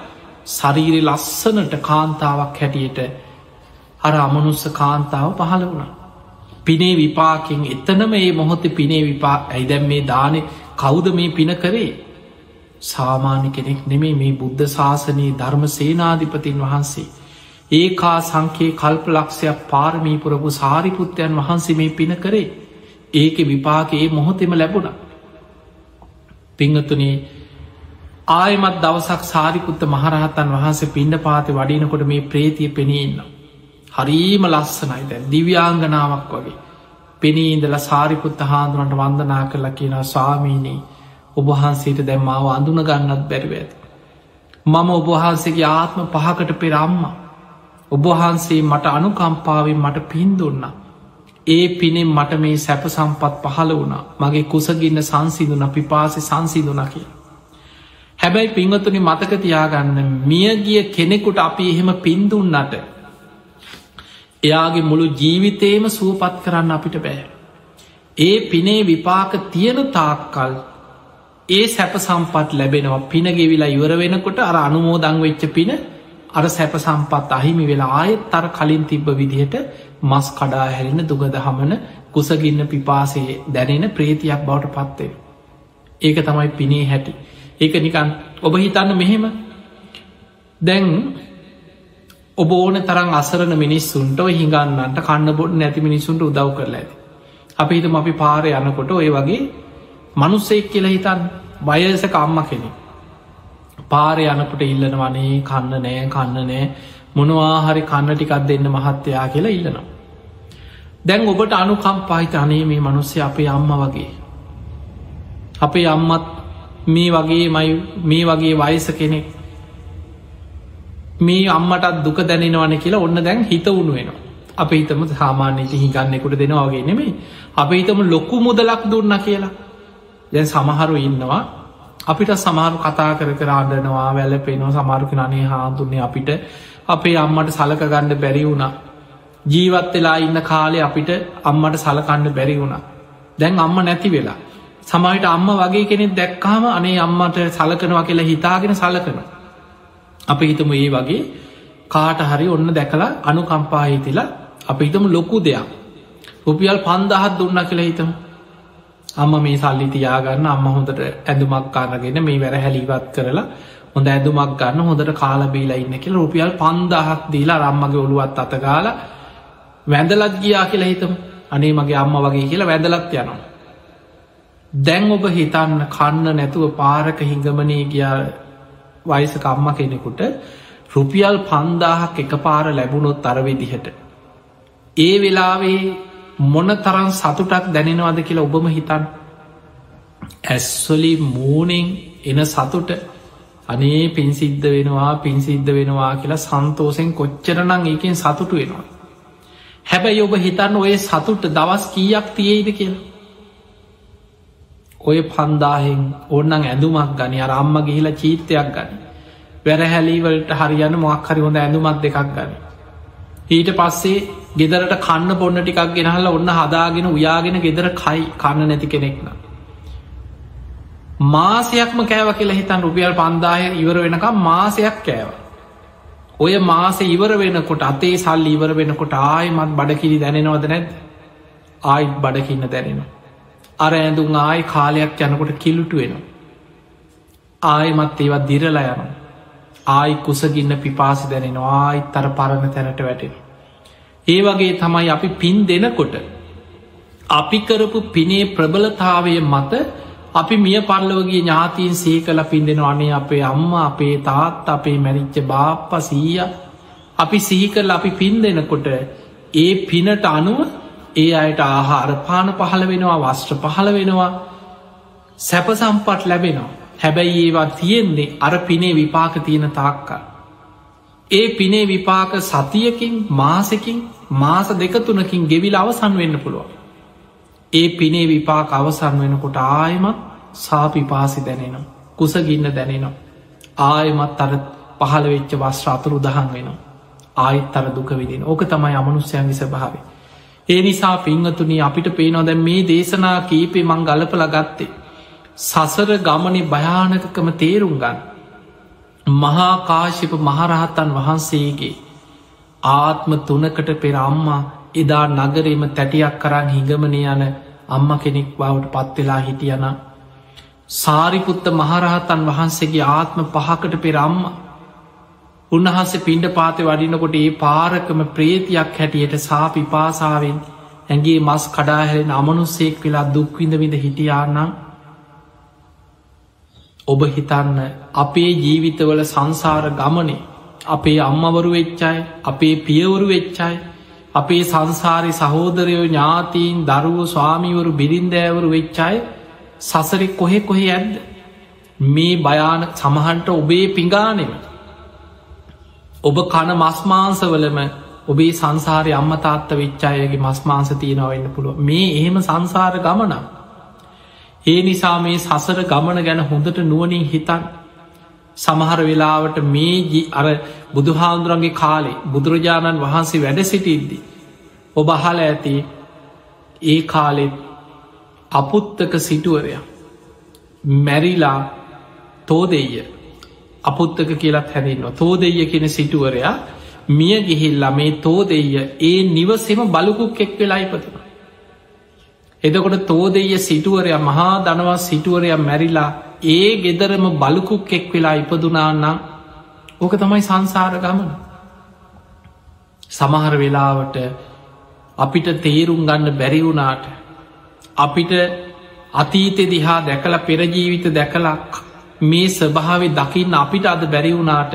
ශරීරෙ ලස්සනට කාන්තාවක් හැටියට අර අමනුස්ස කාන්තාව පහළ වුණ. පිනේ විපාකින් එතනම ඒ මොහොත පිනේ විපා ඇයිදැම් මේ දානෙ කෞුද මේ පින කරේ සාමාන්‍ය කෙනෙක් නෙමේ මේ බුද්ධ ශාසනයේ ධර්ම සේනාධිපතින් වහන්සේ. ඒකා සංකේ කල්ප ලක්ෂයක් පාරමීපුරපු සාරිපුත්තයන් වහන්සේ මේ පින කරේ ඒක විපාක ඒ මොහොතෙම ලැබුණ. පිංහතුනේ ආයමත් දවසක් සාරිකුත්ත මහරහතන් වහන්සේ පිණ්ඩ පාති වඩිනකොට මේ ප්‍රේතිය පෙනීන්න. හරීම ලස්සනයි දැ දිව්‍යාංගනාවක් වගේ. පෙනීඉදල සාරිකුත්ත හාදුරන්ට වන්දනා කරලා කියන ස්වාමීනී ඔබහන්සේට දැම්මාව අඳුන ගන්නත් බැරිව ඇති. මම ඔබහන්සේගේ ආත්ම පහකට පෙරම්ම. ඔබහන්සේ මට අනුකම්පාවෙන් මට පින්දුන්න. ඒ පිනෙන් මට මේ සැප සම්පත් පහළ වුණ මගේ කුසගින්න සංසිදුන පිපාසි සංසිදුන කිය. හැබැයි පිංවතුනි මතක තියාගන්න මියගිය කෙනෙකුට අපි එහෙම පින්දුන්නට එයාගේ මුළු ජීවිතේම සූපත් කරන්න අපිට බෑ. ඒ පිනේ විපාක තියෙන තාක්කල් ඒ සැප සම්පත් ලැබෙනවා පිනගෙවිලා ඉවර වෙනකොට අර අනුමෝදං වෙච්ච පින අර සැප සම්පත් අහිමි වෙලා ආයෙත් අර කලින් තිබ්බ විදිහට මස් කඩා හැරෙන දුගද හමන කුසගින්න පිපාසේ දැනෙන ප්‍රේතියක් බවට පත්වේ. ඒක තමයි පිනේ හැටි. ඒක නිකන් ඔබ හිතන්න මෙහෙම දැන් ඔබ ඕන තරම් අසරන මිනිස්සුන්ට හිඟන්නන්ට කන්න බොඩ් නැති මිනිසුන්ට උදව් කරලා ඇති. අපි හිතම අපි පාර යනකොට ඔය වගේ මනුස්සෙක් කියලා හිතන් වයසක අම්ම කෙනෙ. පාර යනකොට ඉල්ලන වනේ කන්න නෑ කන්න නෑ මොනවාහරි කන්න ටිකක් දෙන්න මහත්තයා කියලා ඉල්ලනවා. දැන් ඔබට අනුකම් පහිත අනේ මේ මනුස්්‍ය අපේ අම්ම වගේ. අපේ අම්මත් මේ වගේ මයි මේ වගේ වයස කෙනෙක් මේ අම්මටත් දුක දැනෙනවන කියලා ඔන්න දැන් හිත උුණු වෙනවා අප හිතම සාමාන්‍යයට හිගන්නෙකුට දෙනවාගේ නෙමේ අප හිතම ලොක්කු මුදලක් දුන්න කියලා දැන් සමහරු ඉන්නවා. අපිට සමාරු කතා කර කර අඩනවා වැල පෙනවා සමාරුක නනේ හාදුන්නේ අපිට අපේ අම්මට සලක ගණ්ඩ බැරි වුණා. ජීවත් වෙලා ඉන්න කාලේ අපිට අම්මට සලකණ්ඩ බැරි වුණා. දැන් අම්ම නැති වෙලා. සමයිට අම්ම වගේ කෙනෙක් දැක්කාම අනේ අම්මට සලකනවා කියලා හිතාගෙන සලකන. අප හිතම ඒ වගේ කාට හරි ඔන්න දැකලා අනුකම්පාහිතිලා අප හිතම ලොකු දෙයක්. රුපියල් පන්දහත් දුන්න කියලා හිතම. අම්ම මේ සල්ලි තියාගන්න අම්ම හොඳට ඇඳුමක් කාරගෙන මේ වැර හැලිවත් කරලා හොඳ ඇඳුමක් ගන්න හොඳට කාලබීලා ඉන්න කියල රුපියල් පන්දහක් දීලා රම්මගේ ඔළුවත් අතගාල වැඳලත් ගියා කියලා හිතම අනේ මගේ අම්ම වගේ කියලා වැඳලත් යනවා දැන් ඔබ හිතන්න කන්න නැතුව පාරක හිඟමනය ගියා වයිසක අම්ම කෙනෙකුට රුපියල් පන්දාහක් එක පාර ලැබුණොත් අරවිදිහට. ඒ වෙලාවේ මොන තරන් සතුටක් දැනෙනවාද කියලා ඔබම හිතන් ඇස්වලි මූනෙන් එන සතුට අනේ පින්සිද්ධ වෙනවා පින්සිද්ධ වෙනවා කියලා සන්තෝසෙන් කොච්චරනං ඒකෙන් සතුටු වෙනවා. හැබැයි ඔබ හිතන්න ඔය සතුට දවස් කීයක් තියෙයිද කියලා. ඔය පන්දාහෙන් ඕන්නන් ඇඳුමක් ගනි අර අම්ම ගිහිලා චීත්තයක් ගනි. වැරහැලීවලට හරියන්න මොක් හරි හොඳ ඇඳුමත් දෙකක් ගනි. ඊට පස්සේ ගෙදරට කන්න පොන්න ටිකක් ගෙනහල ඔන්න හදාගෙන උයාගෙන ගෙදර කයි කන්න නැති කෙනෙක්න. මාසයක්ම කෑව කියලා හිතන් රුපියල් පන්දාය ඉවර වෙනකම් මාසයක් කෑව. ඔය මාස ඉවර වෙනකොට අතේ සල්ලි ඉවර වෙනකොට ආයමත් බඩකිරි දැනෙනවද නැද ආයිත් බඩකින්න දැනෙනවා. අර ඇඳුම් ආය කාලයක් යනකොට කිලුටු වෙනවා. ආයමත් ඒවත් දිරල යනවා. ආයි කුසගින්න පිපාසි දැනෙනවා ආයිත් අර පරණ තැනට වැටෙන. ඒ වගේ තමයි අපි පින් දෙනකොට අපි කරපු පිනේ ප්‍රබලතාවය මත අපි මිය පල්ලවගේ ඥාතීන් සේ කල පින්දෙන අනේ අපේ අම්ම අපේ තාත් අපේ මැරිච්ච බාප්ප සීය. අපි සීකරල අපි පින් දෙනකොට ඒ පිනට අනුව ඒ අයට ආහාර පාන පහළ වෙනවා වස්ත්‍ර පහළ වෙනවා සැප සම්පට් ලැබෙනවා. හැබැයි ඒවා තියෙන්නේ අර පිනේ විපාක තියෙන තාක්කා. ඒ පිනේ විපාක සතියකින් මාසකින් මාස දෙකතුනකින් ගෙවිල අවසන් වෙන්න පුළුවන්. ඒ පිනේ විපාක අවසන් වෙනකොට ආයමත් සාපිපාසි දැනෙනවා. කුසගින්න දැනෙනවා. ආයමත් අර පහළ වෙච්ච වස්්‍ර අතුරු දහන් වෙනවා. ආයිත් අර දුක විදින ඕක තමයි අමනුස්්‍යයන්ගි ස්භාවේ. ඒ නිසා පිංහතුනි අපිට පේනො දැ මේ දේශනා කීපේ මං ගලපල ගත්තේ. සසර ගමනි භයානකකම තේරුම් ගන්න. මහාකාශිප මහරහතන් වහන්සේගේ ආත්ම තුනකට පෙර අම්මා එදා නගරේම තැටියක් කරන්න හිඟමනය යන අම්ම කෙනෙක් බවට පත්වෙලා හිටියන සාරිපුත්ත මහරහතන් වහන්සේගේ ආත්ම පහකට පෙර අම්ම උන්වහන්සේ පින්ඩ පාතය වඩිනකොට ඒ පාරකම ප්‍රේතියක් හැටියට සාපි පාසාාවෙන් ඇගේ මස් කඩාහැරෙන අමනුස්සෙක් වෙලා දුක්විඳ විඳ හිටියානම් ඔබ හිතන්න අපේ ජීවිතවල සංසාර ගමනේ අපේ අම්මවරු වෙච්චයි අපේ පියවරු වෙච්චයි අපේ සංසාරි සහෝදරයෝ ඥාතීන් දරුව ස්වාමිවරු බිරින්දෑවරු වෙච්චයි සසරෙ කොහෙ කොහෙ ඇද්ද මේ භයාන සමහන්ට ඔබේ පිඟානෙම. ඔබ කන මස්මාංසවලම ඔබේ සංසාරය අම්මතාත්ත වෙච්චායගේ මස්මාංස තියෙනවවෙන්න පුළුව මේ එහෙම සංසාර ගමනම් ඒ නිසා මේ සසර ගමන ගැන හොඳට නුවනින් හිතන් සමහර වෙලාවට මේ අර බුදුහාන්දුරන්ගේ කාලේ බුදුරජාණන් වහන්සේ වැඩ සිටිද්දි. ඔබ අහල ඇති ඒ කාලෙත් අපුත්තක සිටුවරය මැරිලා තෝදෙය අපුත්තක කියලත් හැඳන්න තෝදෙය කියෙන සිටුවරයා මිය ගිහිල්ලා මේ තෝදෙය ඒ නිවසෙම බලකුක් එක් වෙලා ඉපතුන එදකොට තෝදෙය සිටුවරය මහා දනවත් සිටුවරය මැරිලා ඒ ගෙදරම බලකුක් එක් වෙලා ඉපදුනාන්නම් ඕක තමයි සංසාර ගමන. සමහර වෙලාවට අපිට තේරුම් ගන්න බැරිවුනාට අපිට අතීතෙ දිහා දැකලා පෙරජීවිත දැකලක් මේ ස්වභාව දකින්න අපිට අද බැරිවුනාට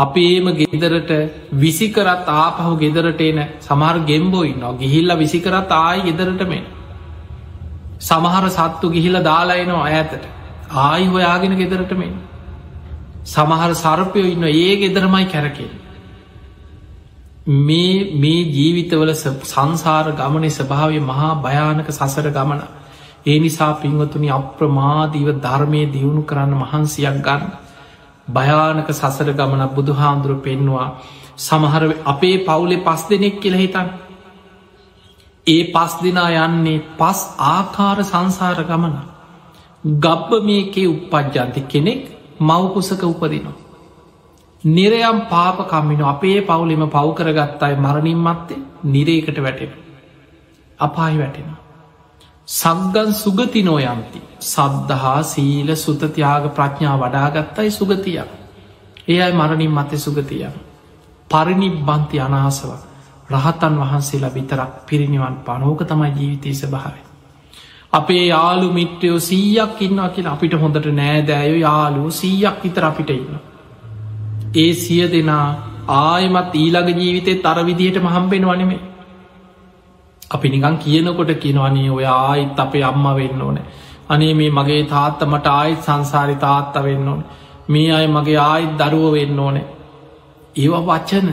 අපේම ගෙදරට විසිකරත් ආපහු ගෙදරට එන. සමහර ගෙම්බොයි නො ගිහිල්ල විසිකරත් ආයි ගෙදරට මෙෙන සමහර සත්තු ගිහිල දාලායනවා ඇතට ආයි හොයාගෙන ගෙදරට මෙෙන් සමහර සර්පයෝ ඉන්න ඒ ගෙදරමයි කැරකෙන් මේ මේ ජීවිතවල සංසාර ගමන ස්භාවය මහා භයානක සසර ගමන ඒ නිසා පින්වතුනි අප්‍රමාදීව ධර්මය දියුණු කරන්න මහන්සියක් ගන්න. භයානක සසර ගමනක් බුදු හාමුදුරුව පෙන්වා සමහර අපේ පවුලෙ පස් දෙනෙක් කියල හිතන් ඒ පස් දෙනා යන්නේ පස් ආකාර සංසාර ගමන ගබ්බ මේකේ උපපජ්ජන්ති කෙනෙක් මවකුසක උපදිනවා නිරයම් පාපකම්මින අපේ පවුලෙම පව්කරගත්තායි මරණින් මත්තේ නිරේකට වැටෙන. අපායි වැටෙන. සග්ගන් සුගති නෝයන්ති සද්ධහා සීල සුතතියාග ප්‍රඥා වඩාගත්තයි සුගතියක්. ඒ අයි මරණින් මතය සුගතිය. පරිනිබ්බන්ති අනාසව රහතන් වහන්සේලා විතරක් පිරිනිවන් පනෝක තමයි ජීවිතය ස්භාවය. අපේ යාලු මිට්‍රයෝ සීයක් ඉන්නවා කියලා අපිට හොඳට නෑදෑයෝ යාලු සීයක් විතර අපිට ඉන්න. ඒ සිය දෙනා ආයමත් ඊළඟ ජීවිතය තර විදිහට මහම්බෙන වනෙමේ. අපි නිකං කියනකොට කියනවනේ ඔය ආයිත් අපේ අම්ම වෙන්න ඕන. අනේ මේ මගේ තාත්ත මට ආයිත් සංසාරි තාත්ත වෙන්න ඕන. මේ අය මගේ ආයිත් දරුව වෙන්න ඕනේ. ඒව වචන.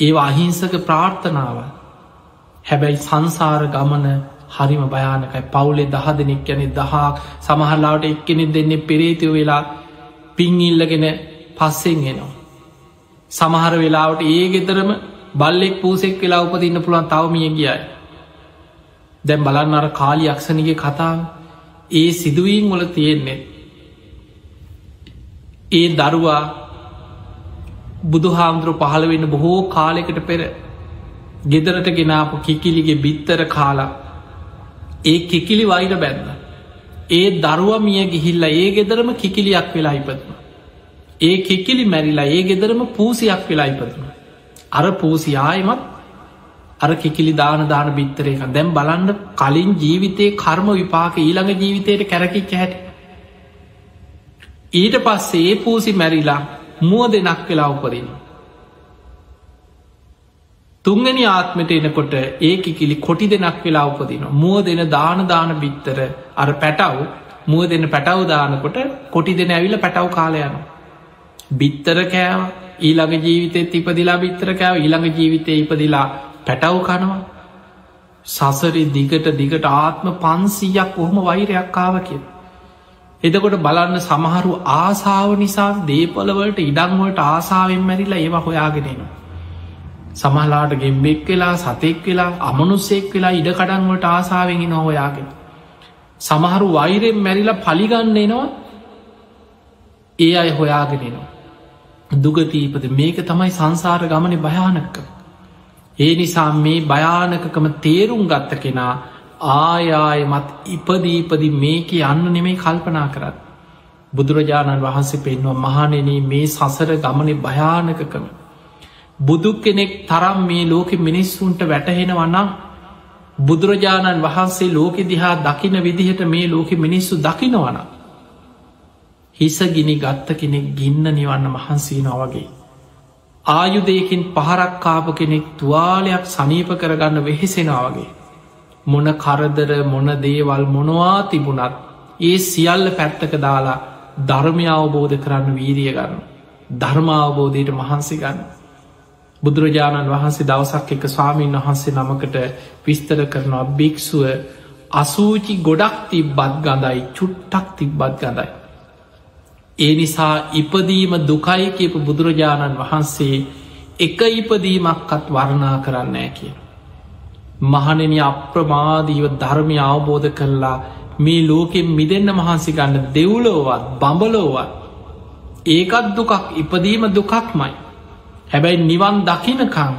ඒ අහිංසක ප්‍රාර්ථනාව. හැබැයි සංසාර ගමන හරිම භයානකයි. පවුලේ දහ දෙනෙක් යනෙ දහක්. සමහරලාට එක්කෙනෙ දෙන්නේ පෙරේතිව වෙලා පින් ඉල්ලගෙන පස්සෙන් එනවා. සමහර වෙලාවට ඒ ගෙතරම බල්ලෙක් පූසෙක් වෙලා උපතින්න පුළුවන් තවමිය ගියයි. දැම් බලන්න අර කාලි අක්ෂණගේ කතාව ඒ සිදුවීන් වල තියෙන්නේ. ඒ දරුවා බුදුහාමුදුරුව පහළ වෙන්න බොහෝ කාලෙකට පෙර ගෙදරට ගෙනාපු කිකිලිගේ බිත්තර කාලා ඒ කිකිලි වෛර බැන්න. ඒ දරුව මිය ගිහිල්ල ඒ ගෙදරම කිකිලියක් වෙලා ඉපත්ම. ඒ කිකිලි මැරිලා ඒ ගෙදරම පූසියක් වෙලා ඉපතුන. අර පූසියායමත් අර කිකිලි දාන දාන බිත්තරයක දැම් බලන්න කලින් ජීවිතයේ කර්ම විපාක ඊළඟ ජීවිතයට කැරකිච්ච හැට. ඊට පස්සේ ඒ පූසි මැරිලා මුව දෙනක් වෙලා උපරින්. තුංගනි ආත්මට එනකොට ඒ කිකිලි කොටි දෙනක් වෙලා උපදින. මුව දෙන දාන දාන බිත්තර අර පැටව් මුව දෙන පැටව් දානකොට කොටි දෙන ඇවිල පැටව් කාලයන. බිත්තර කෑව ඊළඟ ජීවිතෙත් ඉපදිලා බිත්තර කෑව ඊළඟ ජීවිතය ඉපදිලා පැටව් කනවා. සසරි දිගට දිගට ආත්ම පන්සීයක් ඔහොම වෛරයක් කාව කිය. එදකොට බලන්න සමහරු ආසාාව නිසා දේපලවලට ඉඩංවලට ආසාාවෙන් මැරිලා ඒවා හොයාගෙනෙනවා. සමහලාට ගෙම්බෙක් වෙලා සතෙක් වෙලා අමනුස්සෙක් වෙලා ඉඩකඩන්වට ආසාාවෙහි නොහොයාගෙන. සමහරු වෛරෙන් මැරිලා පලිගන්නනවා ඒ අය හොයාගෙනනවා. දුගතීපද මේක තමයි සංසාර ගමන භයානක්ක. ඒ නිසා මේ භයානකකම තේරුම් ගත්ත කෙනා ආයායමත් ඉපදීපදි මේක යන්න නෙමේ කල්පනා කරත්. බුදුරජාණන් වහන්සේ පෙන්වා මහනෙන මේ සසර ගමන භයානකකම. බුදු කෙනෙක් තරම් මේ ලෝකෙ මිනිස්සුන්ට වැටහෙන වන්නම් බුදුරජාණන් වහන්සේ ලෝකෙ දිහා දකින විදිහට මේ ලෝකෙ මිනිස්සු දකිනවන හිස ගිනි ගත්ත කෙනෙක් ගින්න නිවන්න මහන්සේ නොවගේ ආයුදයකින් පහරක්කාප කෙනෙක් තුවාලයක් සනීප කරගන්න වෙහෙසෙනවාගේ මොන කරදර මොන දේවල් මොනවා තිබුණත් ඒ සියල්ල පැත්තක දාලා ධර්මය අවබෝධ කරන්න වීරිය ගන්න ධර්මාවබෝධයට මහන්සි ගන්න. බුදුරජාණන් වහන්සේ දවසක් එක ස්වාමීන් වහන්සේ නමකට විස්තර කරනවා භික්‍ෂුව අසූචි ගොඩක් තිබ්බත් ගඳයි චුට්ටක් තිබ්බත් ගඳයි. ඒ නිසා ඉපදීම දුකයි කියපු බුදුරජාණන් වහන්සේ එක ඉපදීමක්කත් වර්ණා කරන්නෑ කිය. මහනෙන අප්‍රමාදීව ධර්මය අවබෝධ කරලා මේ ලෝකෙන් මිදන්න මහන්සි ගන්න දෙව්ලෝවත් බඹලෝවත් ඒකත් දුකක් ඉපදීම දුකක්මයි. හැබැයි නිවන් දකිනකං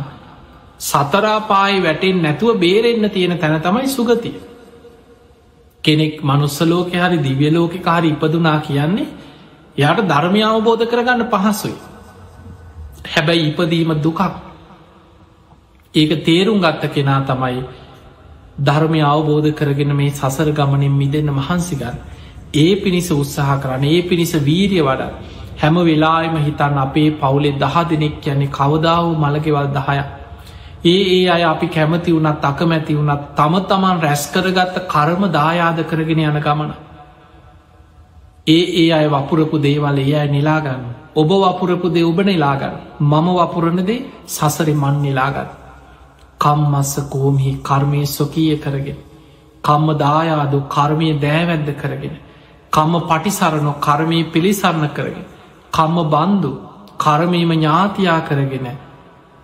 සතරාපායි වැටෙන් නැතුව බේරෙන්න්න තියෙන තැන තමයි සුගතිය. කෙනෙක් මනුස්සලෝක හරි දිවියලෝක කාරි ඉපදුනා කියන්නේ යාට ධර්මය අවබෝධ කරගන්න පහසුයි. හැබැයි ඉපදීම දුකක් ඒක තේරුම් ගත්ත කෙනා තමයි ධර්මය අවබෝධ කරගෙන මේ සසර ගමනින් මිදන්න මහන්සිගන්න ඒ පිණිස උත්සාහ කරන්න ඒ පිණිස වීරිය වඩා හැම වෙලාම හිතන්න අපේ පවුලේ දහ දෙනෙක් යන්නේ කවදාව මළගෙවල් දහය. ඒ ඒ අය අපි කැමති වුණත් අකමැති වුණත් තම තමන් රැස්කරගත්ත කරම දායාද කරගෙන යන ගමන. ඒ ඒ අය වපුරපු දේවල් ඒ අය නිලාගන්න. ඔබ වපුරපු දේ ඔබ නිලාගන්න. මම වපුරණදේ සසරි මන් නිලාගන්න. කම්මස්ස කෝමිහි කර්මය ස්වකීය කරගෙන. කම්ම දායාදු කර්මය දෑවැද්ද කරගෙන. කම්ම පටිසරණො කර්මය පිළිසරණ කරගෙන. කම්ම බන්දු කරමීම ඥාතියා කරගෙන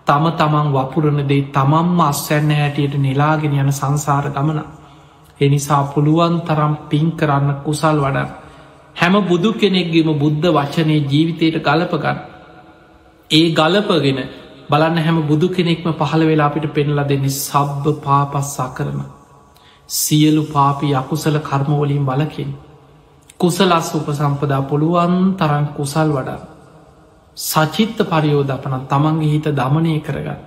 තම තමන් වපුරණදේ තමන්ම අස්වැන්න හැටියට නිලාගෙන යන සංසාර ගමන. එනිසා පුළුවන් තරම් පින් කරන්න කුසල් වඩ. හැම බුදු කෙනෙක්ගේම බුද්ධ වචනය ජීවිතයට ගලපගන්න. ඒ ගලපගෙන බලන්න හැම බුදු කෙනෙක්ම පහළ වෙලා අපිට පෙන්ලා දෙන්නේ සබ්බ පාපස්සා කරන. සියලු පාපි අකුසල කර්මවලින් බලකින්. කුසලස් උපසම්පදා පුළුවන් තරන් කුසල් වඩා. සචිත්ත පරියෝධපනත් තමන්ගේ හිත දමනය කරගන්න.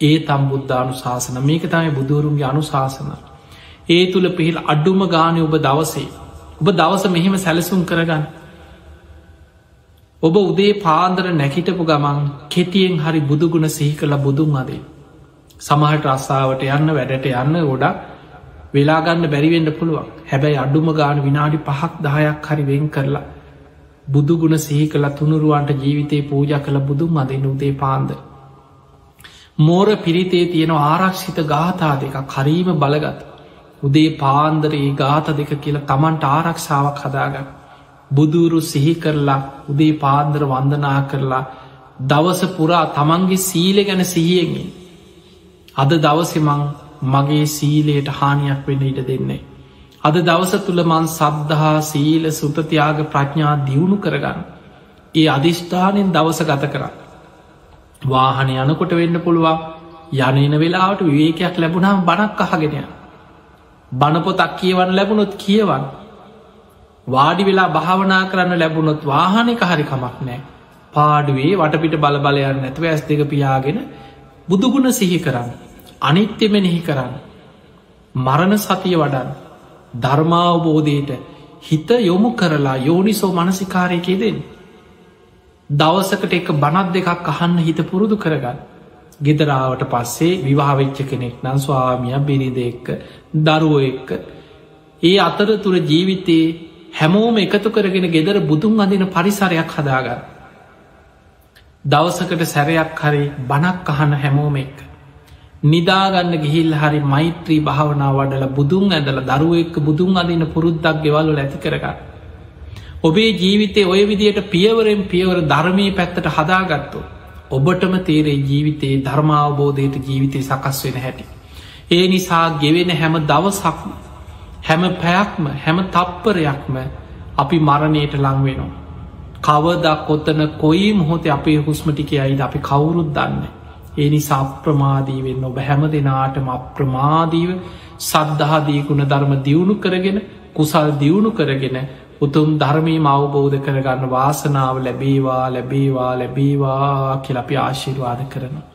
ඒ තම් බුද්ධානු ශාසන මේක තමයි බුදුවරුන්ගේ අනුශාසන. ඒ තුළ පිහිල් අඩුම ගානය ඔබ දවසේ. ඔබ දවස මෙහෙම සැලසුම් කරගන්න. ඔබ උදේ පාන්දර නැකිටපු ගමන් කෙටියෙන් හරි බුදුගුණ සිහි කළ බුදුන් අදේ. සමහට රස්සාාවට යන්න වැඩට යන්න ගොඩක් වෙලාගන්න බැරිවෙන්න පුළුවන් හැබැයි අඩුම ගාන විනාඩි පහක් දහයක් හරි වෙන් කරලා බුදුගුණ සිහි කළ තුනුරුවන්ට ජීවිතය පූජ කළ බුදුන් අදන්න උදේ පාන්ද. මෝර පිරිතේ තියෙන ආරක්ෂිත ගාථා දෙක කරීම බලගත් උදේ පාන්දරයේ ගාත දෙක කියලා තමන්ට ආරක්ෂාවක් හදාගන්න. බුදුරු සිහි කරලා උදේ පාන්දර වන්දනා කරලා දවස පුරා තමන්ගේ සීල ගැන සිහියෙන්ගින්. අද දවසෙමං මගේ සීලයට හානියක් වෙන ඉට දෙන්නේ. අද දවස තුළ මන් සද්ධහා සීල සුපතියාග ප්‍රඥා දියුණු කරගන්න. ඒ අධිෂ්ඨානෙන් දවස ගත කරන්න. වාහන යනකොට වෙන්න පුළුවන් යනන වෙලාවට විවේකයක් ලැබුණම් බණක් අහගෙනය. බණපොතක් කියවන්න ලැබුණොත් කියවන් වාඩි වෙලා භාවනා කරන්න ලැබුණොත් වාහනක හරි කමක් නෑ පාඩුවේ වටපිට බල බලයන්න නැතුව ඇස් දෙක පියාගෙන බුදුගුණ සිහි කරන්න. අනිත්‍යමෙනෙහි කරන්න. මරණ සතිය වඩන් ධර්මාවබෝධයට හිත යොමු කරලා යෝනිසෝ මනසිකාරයකේ දෙන්න. දවසකට එක බනත් දෙකක් අහන්න හිත පුරුදු කරගන්න. ගෙදරාවට පස්සේ විවාවෙච්ච කෙනෙක් නම් ස්වාමිය බිරිද එක්ක දරුවෝ එක්ක ඒ අතර තුර ජීවිතයේ හැමෝම එකතු කරගෙන ගෙදර බුදුන් අඳන පරිසරයක් හදාගන්න. දවසකට සැරයක් හරි බනක් අහන හැමෝම එක්ක. නිදාගන්න ගිහිල් හරි මෛත්‍රී භාවනා වඩල බුදුන් ඇදල දරුව එක්ක බුදුන් අදින පුරුද්දක් ගෙවල්ල ඇති කරගන්න. ඔබේ ජීවිතය ඔය විදියට පියවරෙන් පියවර ධර්මී පැත්තට හදාගත්තු. ඔබටම තේරේ ජීවිතයේ ධර්මාවබෝධයට ජීවිතය සකස් වෙන හැටි. ඒ නිසා ගෙවෙන හැම දවසක්ම හැම පැයක්ම හැම තප්පරයක්ම අපි මරණයට ලංවෙනවා. කවදක් කොත්තන කොයි මොහොත අපේ හුස්මටික අයිද අපි කවුරුත් දන්න. ඒ නිසා අප්‍රමාදී වෙන්න ඔබ හැම දෙනාටම අප්‍රමාදීව සද්ධහාදීකුණ ධර්ම දියුණු කරගෙන කුසල් දියුණු කරගෙන උතුම් ධර්මී අවබෝධ කරගන්න වාසනාව ලැබේවා ලැබේවා ලැබේවා කියලපි ආශිර්වාද කරනවා.